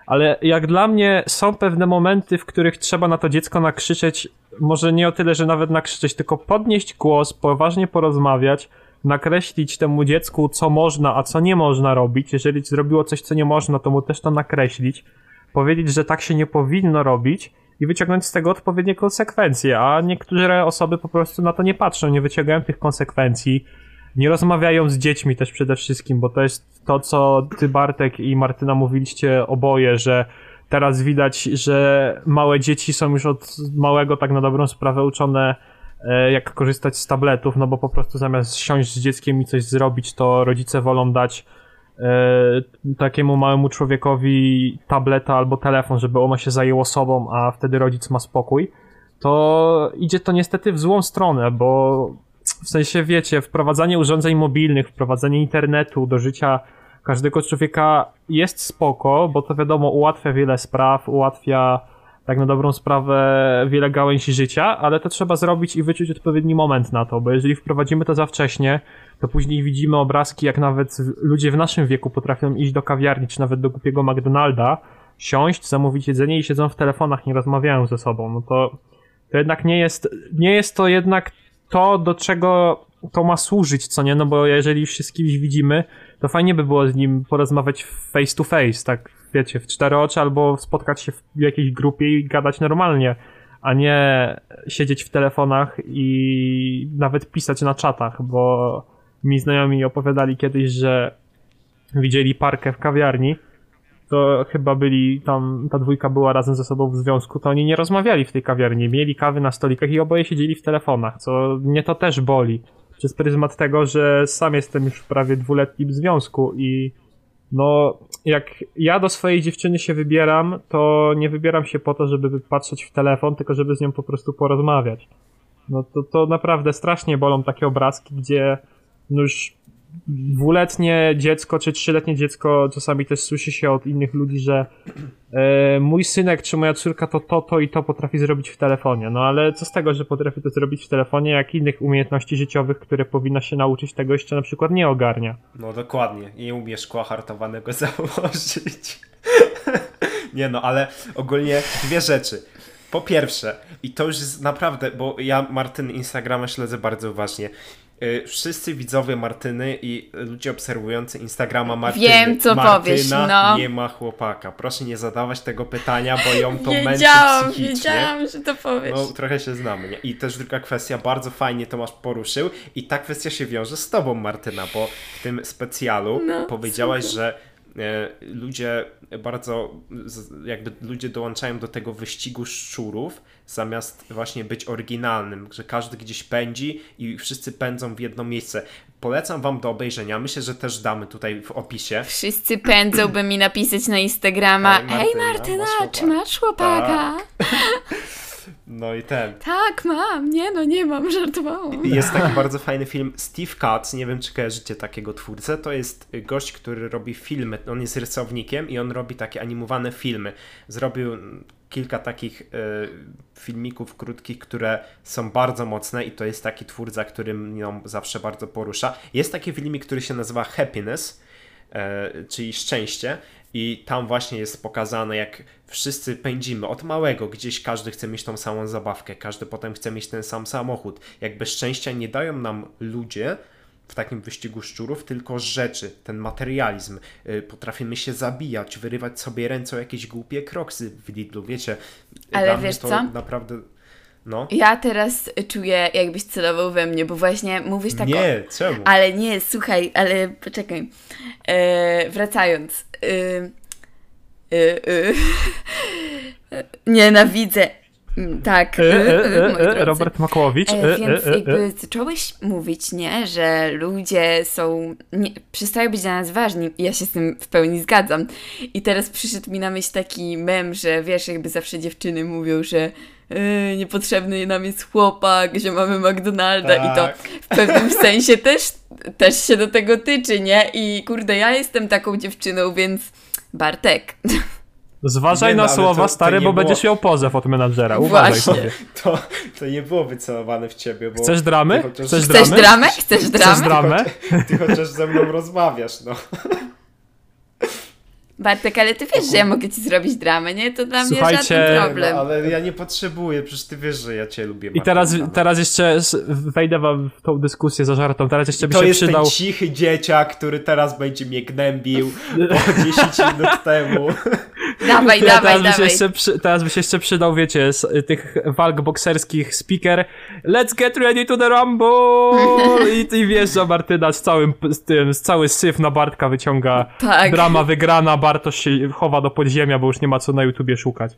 Speaker 2: ale jak dla mnie są pewne momenty, w których trzeba na to dziecko nakrzyczeć, może nie o tyle, że nawet nakrzyczeć, tylko podnieść głos, poważnie porozmawiać, nakreślić temu dziecku, co można, a co nie można robić. Jeżeli zrobiło coś, co nie można, to mu też to nakreślić. Powiedzieć, że tak się nie powinno robić i wyciągnąć z tego odpowiednie konsekwencje, a niektóre osoby po prostu na to nie patrzą, nie wyciągają tych konsekwencji, nie rozmawiają z dziećmi też przede wszystkim, bo to jest to, co ty Bartek i Martyna mówiliście oboje, że teraz widać, że małe dzieci są już od małego tak na dobrą sprawę uczone e, jak korzystać z tabletów, no bo po prostu zamiast siąść z dzieckiem i coś zrobić, to rodzice wolą dać takiemu małemu człowiekowi tableta albo telefon, żeby ono się zajęło sobą, a wtedy rodzic ma spokój, to idzie to niestety w złą stronę, bo w sensie wiecie, wprowadzanie urządzeń mobilnych, wprowadzanie internetu do życia każdego człowieka jest spoko, bo to wiadomo ułatwia wiele spraw, ułatwia tak na dobrą sprawę wiele gałęzi życia, ale to trzeba zrobić i wyczuć odpowiedni moment na to, bo jeżeli wprowadzimy to za wcześnie, to później widzimy obrazki, jak nawet ludzie w naszym wieku potrafią iść do kawiarni, czy nawet do głupiego McDonalda, siąść, zamówić jedzenie i siedzą w telefonach, nie rozmawiają ze sobą. No to, to jednak nie jest, nie jest to jednak to, do czego to ma służyć, co nie? No bo jeżeli już z kimś widzimy, to fajnie by było z nim porozmawiać face to face, tak wiecie, w cztery oczy, albo spotkać się w jakiejś grupie i gadać normalnie, a nie siedzieć w telefonach i nawet pisać na czatach, bo mi znajomi opowiadali kiedyś, że widzieli parkę w kawiarni, to chyba byli tam, ta dwójka była razem ze sobą w związku, to oni nie rozmawiali w tej kawiarni, mieli kawy na stolikach i oboje siedzieli w telefonach, co mnie to też boli. Przez pryzmat tego, że sam jestem już prawie dwuletnim związku i no, jak ja do swojej dziewczyny się wybieram, to nie wybieram się po to, żeby patrzeć w telefon, tylko żeby z nią po prostu porozmawiać. No to, to naprawdę strasznie bolą takie obrazki, gdzie no już dwuletnie dziecko czy trzyletnie dziecko, czasami też słyszy się od innych ludzi, że e, mój synek czy moja córka to to, to i to potrafi zrobić w telefonie. No ale co z tego, że potrafi to zrobić w telefonie, jak innych umiejętności życiowych, które powinna się nauczyć, tego jeszcze na przykład nie ogarnia.
Speaker 1: No dokładnie. Nie umie szkła hartowanego [LAUGHS] założyć. nie no, ale ogólnie dwie rzeczy. Po pierwsze, i to już jest naprawdę, bo ja Martyn Instagrama śledzę bardzo uważnie. Y, wszyscy widzowie Martyny i ludzie obserwujący Instagrama Martyny.
Speaker 3: Wiem, co
Speaker 1: Martyna
Speaker 3: powiesz, no.
Speaker 1: nie ma chłopaka. Proszę nie zadawać tego pytania, bo ją to męczy
Speaker 3: Wiedziałam,
Speaker 1: psychicznie.
Speaker 3: wiedziałam, że to powiesz.
Speaker 1: No, trochę się znamy. Nie? I też druga kwestia, bardzo fajnie Tomasz poruszył i ta kwestia się wiąże z tobą, Martyna, bo w tym specjalu
Speaker 3: No,
Speaker 1: powiedziałaś, że e, ludzie bardzo, jakby ludzie dołączają do tego wyścigu szczurów, zamiast właśnie być oryginalnym, że każdy gdzieś pędzi i wszyscy pędzą w jedno miejsce. Polecam wam do obejrzenia, myślę, że też damy tutaj w opisie.
Speaker 3: Wszyscy pędzą, by mi napisać na Instagrama
Speaker 1: Ej,
Speaker 3: Hej
Speaker 1: Martyna,
Speaker 3: Martyna,
Speaker 1: masz
Speaker 3: czy
Speaker 1: chłopaka?"
Speaker 3: masz chłopaka? [LAUGHS]
Speaker 1: No i ten.
Speaker 3: Tak, mam. Nie no, nie mam, żartowałam.
Speaker 1: Jest taki bardzo fajny film Steve Katz, nie wiem czy kojarzycie takiego twórcę, to jest gość, który robi filmy, on jest rysownikiem i on robi takie animowane filmy. Zrobił kilka takich e, filmików krótkich, które są bardzo mocne i to jest taki twórca, który mnie zawsze bardzo porusza. Jest taki filmik, który się nazywa Happiness, e, czyli szczęście i tam właśnie jest pokazane, jak wszyscy pędzimy od małego, gdzieś każdy chce mieć tą samą zabawkę, każdy potem chce mieć ten sam samochód. Jakby szczęścia nie dają nam ludzie w takim wyścigu szczurów, tylko rzeczy, ten materializm. Y, Potrafimy się zabijać, wyrywać sobie ręce o jakieś głupie kroksy w Lidlu, wiecie.
Speaker 3: Ale wiesz
Speaker 1: to
Speaker 3: co?
Speaker 1: naprawdę... No.
Speaker 3: Ja teraz czuję, jakbyś celował we mnie, bo właśnie mówisz tak o...
Speaker 1: Nie, czemu?
Speaker 3: Ale nie, słuchaj, ale poczekaj. E, wracając. E, e, e, [LAUGHS] nienawidzę. Mm, Tak.
Speaker 2: E, e,
Speaker 3: e, [LAUGHS]
Speaker 2: e, e. Robert Makłowicz.
Speaker 3: E,
Speaker 2: E,
Speaker 3: więc jakby zacząłeś mówić, nie, że ludzie są, nie, przestają być dla nas ważni i ja się z tym w pełni zgadzam. I teraz przyszedł mi na myśl taki mem, że wiesz, jakby zawsze dziewczyny mówią, że e, niepotrzebny nam jest chłopak, że mamy McDonalda i to
Speaker 1: Tak.
Speaker 3: w pewnym sensie też, też się do tego tyczy, nie? I kurde, ja jestem taką dziewczyną, więc Bartek.
Speaker 2: Zważaj
Speaker 1: Nie, no,
Speaker 2: na
Speaker 1: ale
Speaker 2: słowa,
Speaker 1: to- to
Speaker 2: stary,
Speaker 1: nie
Speaker 2: bo
Speaker 1: było-
Speaker 2: będziesz miał pozew od menadżera. Uważaj
Speaker 3: Właśnie.
Speaker 2: sobie.
Speaker 1: To, to nie było wycelowane w ciebie, bo...
Speaker 2: Chcesz dramy?
Speaker 1: ty chociaż-
Speaker 2: Chcesz
Speaker 3: Chcesz
Speaker 2: dramy?
Speaker 3: dramę? Chcesz
Speaker 2: Chcesz
Speaker 3: dramę?
Speaker 2: dramę?
Speaker 1: Ty chociaż ze mną rozmawiasz, no.
Speaker 3: Bartek, ale ty wiesz, że ja mogę ci zrobić dramę, nie? To dla mnie
Speaker 2: Słuchajcie,
Speaker 3: żaden
Speaker 1: no
Speaker 3: problem.
Speaker 1: ale ja nie potrzebuję, przecież ty wiesz, że ja cię lubię.
Speaker 2: I teraz,
Speaker 1: no.
Speaker 2: teraz jeszcze wejdę wam w tą dyskusję za żartą. Teraz jeszcze by
Speaker 1: To
Speaker 2: się
Speaker 1: jest
Speaker 2: przydał.
Speaker 1: ten cichy dzieciak, który teraz będzie mnie gnębił po [LAUGHS] 10 minut temu.
Speaker 3: Dawaj, [LAUGHS]
Speaker 2: Ja
Speaker 3: dawaj,
Speaker 2: teraz, by
Speaker 3: dawaj.
Speaker 2: jeszcze przy, teraz by się jeszcze przydał, wiecie, z y, tych walk bokserskich speaker. Let's get ready to the rumble! [LAUGHS] I, i wjeżdża Martyna z całym, z tym, z cały syf na Bartka wyciąga.
Speaker 3: Tak.
Speaker 2: Drama wygrana, Bartosz się chowa do podziemia, bo już nie ma co na YouTubie szukać.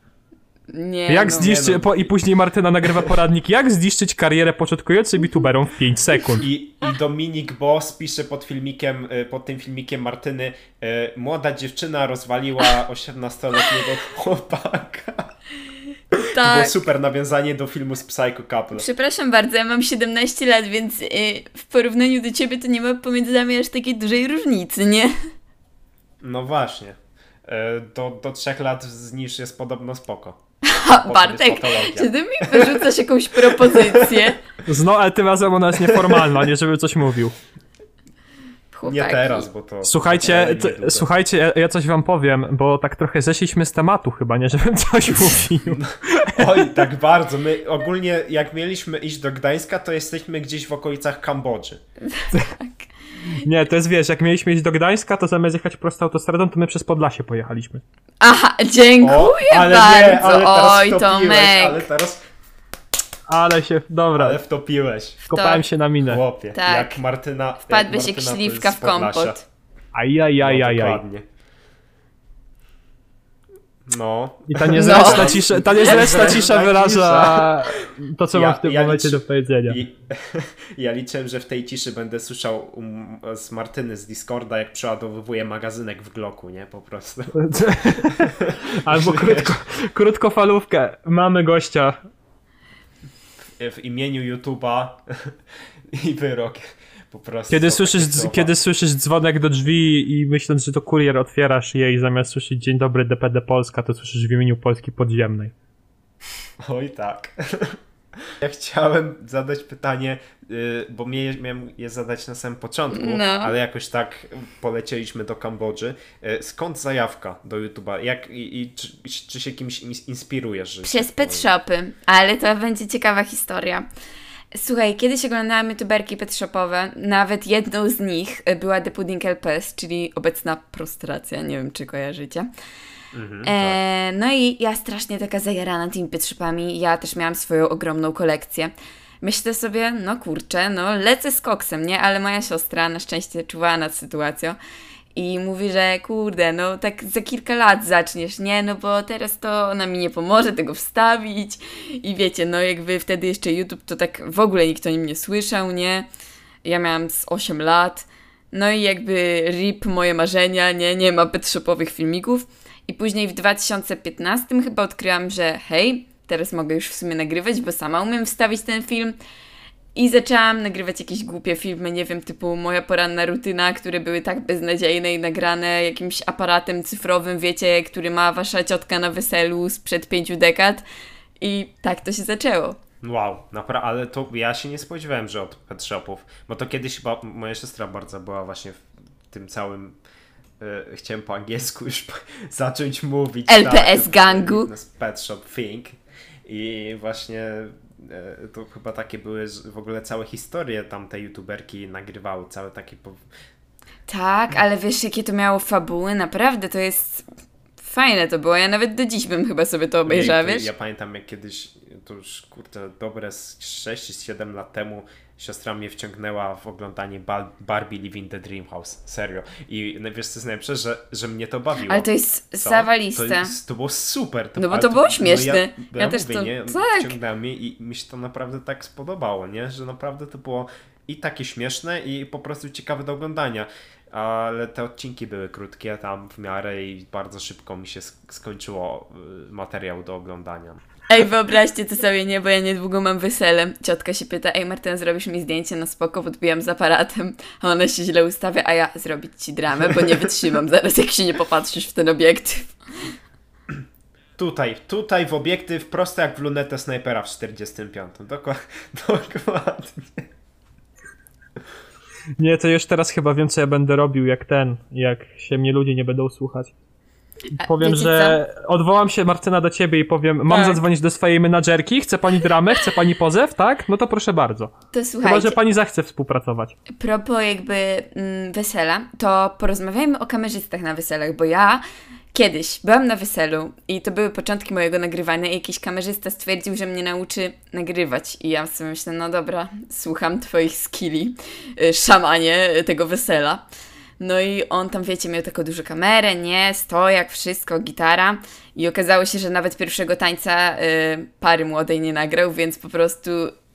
Speaker 3: Nie,
Speaker 2: Jak
Speaker 3: no.
Speaker 2: zniszczyć,
Speaker 1: nie no.
Speaker 2: po, i później Martyna nagrywa poradnik, jak zniszczyć karierę początkującym youtuberom w 5 sekund.
Speaker 1: I, I Dominik Boss pisze pod filmikiem, y, pod tym filmikiem Martyny, y, młoda dziewczyna rozwaliła 18-letniego chłopaka. To było
Speaker 3: Tak.
Speaker 1: super nawiązanie do filmu z Psycho Couple.
Speaker 3: Przepraszam bardzo, ja mam 17 lat, więc y, w porównaniu do ciebie to nie ma pomiędzy nami aż takiej dużej różnicy, nie?
Speaker 1: No właśnie. Do, do 3 lat znisz jest podobno spoko.
Speaker 3: Ha, Bartek, czy ty mi wyrzucasz jakąś propozycję?
Speaker 2: No, ale tym razem ona jest nieformalna, nie żeby coś mówił.
Speaker 3: Chłopaki.
Speaker 1: Nie teraz, bo to...
Speaker 2: Słuchajcie,
Speaker 1: to
Speaker 2: słuchajcie, ja- ja coś wam powiem, bo tak trochę zeszliśmy z tematu chyba, nie żebym coś [LAUGHS] mówił.
Speaker 1: Oj, tak bardzo. My ogólnie, jak mieliśmy iść do Gdańska, to jesteśmy gdzieś w okolicach Kambodży.
Speaker 2: Nie, to jest wiesz, jak mieliśmy iść do Gdańska, to zamiast jechać prosto autostradą, to my przez Podlasie pojechaliśmy.
Speaker 3: Aha, dziękuję
Speaker 1: ale
Speaker 3: bardzo.
Speaker 1: nie, ale
Speaker 3: Oj,
Speaker 1: wtopiłeś,
Speaker 3: Tomek.
Speaker 1: ale teraz,
Speaker 2: Ale się, dobra,
Speaker 1: ale wtopiłeś.
Speaker 2: kopałem się na minę.
Speaker 1: Chłopie,
Speaker 3: Tak.
Speaker 1: jak Martyna...
Speaker 3: Wpadłeś
Speaker 1: jak
Speaker 3: jak
Speaker 1: Martyna to
Speaker 3: śliwka w kompot.
Speaker 2: Ajajajajaj.
Speaker 1: No, dokładnie. No.
Speaker 2: I ta niezręczna
Speaker 3: No.
Speaker 2: cisza, ta niezręczna cisza wyraża to, co
Speaker 1: Ja-
Speaker 2: mam w tym
Speaker 1: ja
Speaker 2: momencie
Speaker 1: liczę-
Speaker 2: do powiedzenia.
Speaker 1: I, [LAUGHS] ja liczę, że w tej ciszy będę słyszał um, z Martyny z Discorda, jak przeładowuje magazynek w Glocku, nie? Po prostu. [LAUGHS]
Speaker 2: Albo krótko, krótkofalówkę. Mamy gościa.
Speaker 1: w imieniu YouTube'a [LAUGHS] i wyrok. Po prostu.
Speaker 2: Kiedy słyszysz, kiedy słyszysz dzwonek do drzwi i myśląc, że to kurier otwierasz je i zamiast słyszeć dzień dobry DPD Polska, to słyszysz w imieniu Polski Podziemnej.
Speaker 1: Oj tak. [LAUGHS] Ja chciałem zadać pytanie, y, bo miałem je zadać na samym początku,
Speaker 3: No.
Speaker 1: ale jakoś tak polecieliśmy do Kambodży. Y, Skąd zajawka do YouTube'a? Jak, i, i, czy, czy się kimś ins- inspirujesz?
Speaker 3: Przez
Speaker 1: tak
Speaker 3: pet shopy, ale to będzie ciekawa historia. Słuchaj, kiedyś oglądałam youtuberki pet shopowe, nawet jedną z nich y, była The Pudding LPS, czyli obecna prostracja, nie wiem czy kojarzycie.
Speaker 1: Mhm,
Speaker 3: E, no i ja strasznie taka zajarana tymi pet shopami, ja też miałam swoją ogromną kolekcję. Myślę sobie, no kurczę, no lecę z koksem, nie? Ale moja siostra na szczęście czuwała nad sytuacją i mówi, że kurde, no tak za kilka lat zaczniesz, nie? No bo teraz to ona mi nie pomoże tego wstawić i wiecie, no jakby wtedy jeszcze YouTube to tak w ogóle nikt o nim nie słyszał, nie? Ja miałam z 8 lat, no i jakby rip moje marzenia, nie? Nie ma pet shopowych filmików i później w 2015 chyba odkryłam, że hej, teraz mogę już w sumie nagrywać, bo sama umiem wstawić ten film. I zaczęłam nagrywać jakieś głupie filmy, nie wiem, typu moja poranna rutyna, które były tak beznadziejne i nagrane jakimś aparatem cyfrowym, wiecie, który ma wasza ciotka na weselu sprzed pięciu dekad. I tak to się zaczęło.
Speaker 1: Wow, naprawdę, ale to ja się nie spodziewałem, że od pet shopów, bo to kiedyś chyba moja siostra bardzo była właśnie w tym całym e, chciałem po angielsku już [LAUGHS] zacząć mówić.
Speaker 3: LPS
Speaker 1: tak,
Speaker 3: gangu.
Speaker 1: Fitness Pet Shop Think i właśnie to chyba takie były w ogóle całe historie tamte youtuberki nagrywały, całe takie po...
Speaker 3: Tak, ale wiesz, jakie to miało fabuły? Naprawdę, to jest fajne to było. Ja nawet do dziś bym chyba sobie to obejrzała,
Speaker 1: Jakby
Speaker 3: wiesz?
Speaker 1: Ja pamiętam jak kiedyś, to już kurde dobre z 6-7 lat temu siostra mnie wciągnęła w oglądanie Ba- Barbie Living the Dream House. Serio. I no, wiesz co jest najlepsze, że, że mnie to bawiło.
Speaker 3: Ale to jest zawaliste.
Speaker 1: To, jest, to było super.
Speaker 3: No bo
Speaker 1: ale
Speaker 3: to było
Speaker 1: ja,
Speaker 3: śmieszne.
Speaker 1: ja,
Speaker 3: Ja też
Speaker 1: mówię,
Speaker 3: to-
Speaker 1: nie?
Speaker 3: tak.
Speaker 1: Wciągnęła mnie i mi się to naprawdę tak spodobało, nie? Że naprawdę to było i takie śmieszne i po prostu ciekawe do oglądania. Ale te odcinki były krótkie tam w miarę i bardzo szybko mi się sk- skończyło y, materiał do oglądania.
Speaker 3: Ej, wyobraźcie to sobie, nie, bo ja niedługo mam wesele. Ciotka się pyta, ej Martyna, zrobisz mi zdjęcie na spoko, podbijam z aparatem, a ona się źle ustawia, a ja zrobić ci dramę, bo nie wytrzymam zaraz, jak się nie popatrzysz w ten obiektyw.
Speaker 1: Tutaj, tutaj w obiektyw prosto jak w lunetę snajpera w 45. Dokła- [LAUGHS] dokładnie.
Speaker 2: Nie, to już teraz chyba wiem, co ja będę robił, jak ten, jak się mnie ludzie nie będą słuchać. Powiem,
Speaker 3: wiecie
Speaker 2: że odwołam się Martyna do ciebie i powiem, mam
Speaker 3: Tak.
Speaker 2: zadzwonić do swojej menadżerki, chce pani dramę, chce pani pozew, tak? No to proszę bardzo.
Speaker 3: To
Speaker 2: Chyba,
Speaker 3: słuchajcie,
Speaker 2: że pani zachce współpracować.
Speaker 3: propos jakby mm, wesela, to porozmawiajmy o kamerzystach na weselach, bo ja kiedyś byłam na weselu i to były początki mojego nagrywania i jakiś kamerzysta stwierdził, że mnie nauczy nagrywać i ja sobie myślę, no dobra, słucham twoich skilli, y, szamanie tego wesela. No i on tam, wiecie, miał taką dużą kamerę, nie, stojak, wszystko, gitara. I okazało się, że nawet pierwszego tańca y, pary młodej nie nagrał, więc po prostu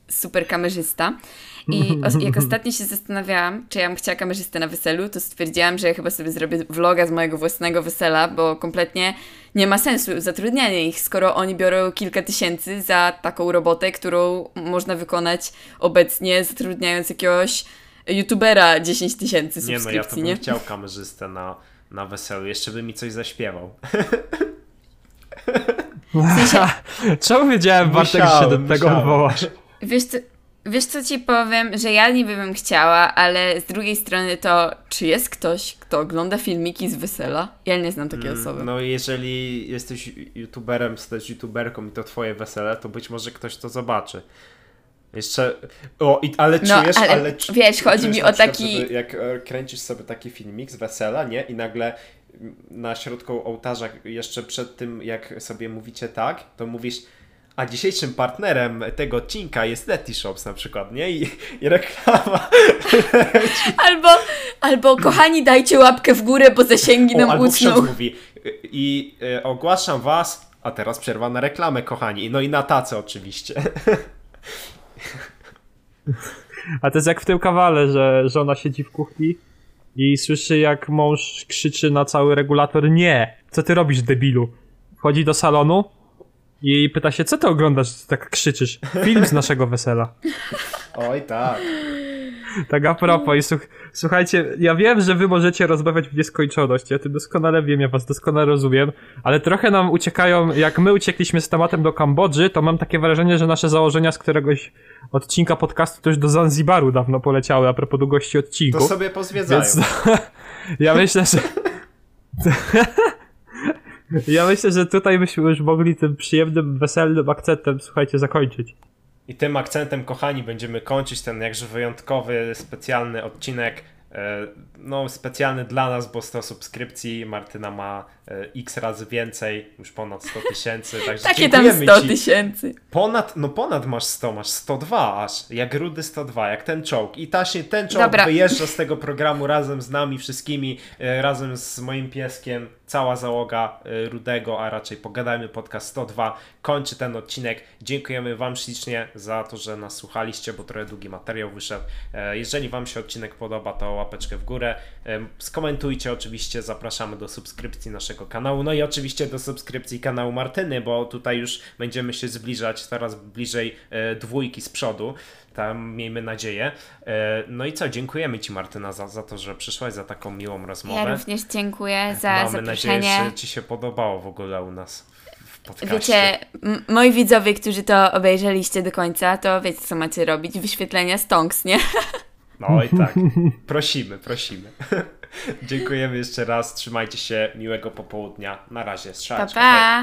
Speaker 3: super kamerzysta. I jak [LAUGHS] ostatnio się zastanawiałam, czy ja bym chciała kamerzystę na weselu, to stwierdziłam, że ja chyba sobie zrobię vloga z mojego własnego wesela, bo kompletnie nie ma sensu zatrudnianie ich, skoro oni biorą kilka tysięcy za taką robotę, którą można wykonać obecnie zatrudniając jakiegoś youtubera 10 tysięcy
Speaker 1: Nie no, ja to
Speaker 3: subskrypcji,
Speaker 1: bym
Speaker 3: nie?
Speaker 1: chciał kamerzystę na, na weselu. Jeszcze by mi coś zaśpiewał. [LAUGHS]
Speaker 2: Czemu wiedziałem, Bartek, że się do tego odwołasz?
Speaker 3: Wiesz co, wiesz co ci powiem, że ja niby bym chciała, ale z drugiej strony to, czy jest ktoś, kto ogląda filmiki z wesela? Ja nie znam takiej osoby.
Speaker 1: No jeżeli jesteś youtuberem, też youtuberką i to twoje wesele, to być może ktoś to zobaczy. Jeszcze. O, i, ale
Speaker 3: No,
Speaker 1: czujesz,
Speaker 3: ale
Speaker 1: ale, czu-
Speaker 3: wiesz, chodzi
Speaker 1: czujesz
Speaker 3: mi o
Speaker 1: przykład,
Speaker 3: taki-
Speaker 1: Żeby, jak e, kręcisz sobie taki filmik z wesela, nie? I nagle na środku ołtarza, jeszcze przed tym, jak sobie mówicie tak, to mówisz. A dzisiejszym partnerem tego odcinka jest Letty Shops na przykład, nie? I, i reklama. [LAUGHS]
Speaker 3: Albo, albo kochani, dajcie łapkę w górę, bo zasięgi
Speaker 1: O,
Speaker 3: nam
Speaker 1: albo
Speaker 3: ucną.
Speaker 1: ksiądz mówi. I e, ogłaszam was. A teraz przerwa na reklamę, kochani. No i na tacę oczywiście. [LAUGHS]
Speaker 2: A to jest jak w tym kawale, że żona siedzi w kuchni i słyszy jak mąż krzyczy na cały regulator nie, co ty robisz debilu? Wchodzi do salonu i pyta się, co ty oglądasz, tak krzyczysz? Film z naszego wesela.
Speaker 1: Oj tak.
Speaker 2: Tak a propos, i słuch, słuchajcie, ja wiem, że wy możecie rozmawiać w nieskończoność, ja to doskonale wiem, ja was doskonale rozumiem, ale trochę nam uciekają, jak my uciekliśmy z tematem do Kambodży, to mam takie wrażenie, że nasze założenia z któregoś odcinka podcastu też do Zanzibaru dawno poleciały, a propos długości odcinku.
Speaker 1: To sobie pozwiedzają.
Speaker 2: Więc [LAUGHS] ja myślę, że... [LAUGHS] ja myślę, że tutaj byśmy już mogli tym przyjemnym, weselnym akcentem, słuchajcie, zakończyć.
Speaker 1: I tym akcentem, kochani, będziemy kończyć ten jakże wyjątkowy, specjalny odcinek. E, No, specjalny dla nas, bo 100 subskrypcji. Martyna ma e, x razy więcej, już ponad 100 tysięcy. [LAUGHS]
Speaker 3: Takie tam
Speaker 1: dziękujemy
Speaker 3: 100
Speaker 1: ci.
Speaker 3: tysięcy.
Speaker 1: Ponad, no ponad masz 100, masz 102 aż, jak rudy 102, jak ten czołg. I taśnie ten czołg
Speaker 3: Dobra.
Speaker 1: wyjeżdża z tego programu razem z nami wszystkimi, e, razem z moim pieskiem, cała załoga Rudego, a raczej Pogadajmy Podcast 102 kończy ten odcinek. Dziękujemy Wam ślicznie za to, że nas słuchaliście, bo trochę długi materiał wyszedł. Jeżeli Wam się odcinek podoba, to łapeczkę w górę. E, Skomentujcie oczywiście, zapraszamy do subskrypcji naszego kanału, no i oczywiście do subskrypcji kanału Martyny, bo tutaj już będziemy się zbliżać coraz bliżej e, dwójki z przodu. Tam miejmy nadzieję. E, No i co, dziękujemy Ci Martyna za, za to, że przyszłaś, za taką miłą rozmowę.
Speaker 3: Ja również dziękuję za
Speaker 1: Mamy
Speaker 3: zaproszenie.
Speaker 1: nadzieję, że Ci się podobało w ogóle u nas podcaście.
Speaker 3: Wiecie, moi widzowie, którzy to obejrzeliście do końca, to wiecie, co macie robić. Wyświetlenia stonks, nie? [LAUGHS]
Speaker 1: No i tak. [LAUGHS] Prosimy, prosimy. [LAUGHS] Dziękujemy jeszcze raz. Trzymajcie się. Miłego popołudnia. Na razie.
Speaker 3: Pa,
Speaker 1: Strzałeczka.
Speaker 3: pa!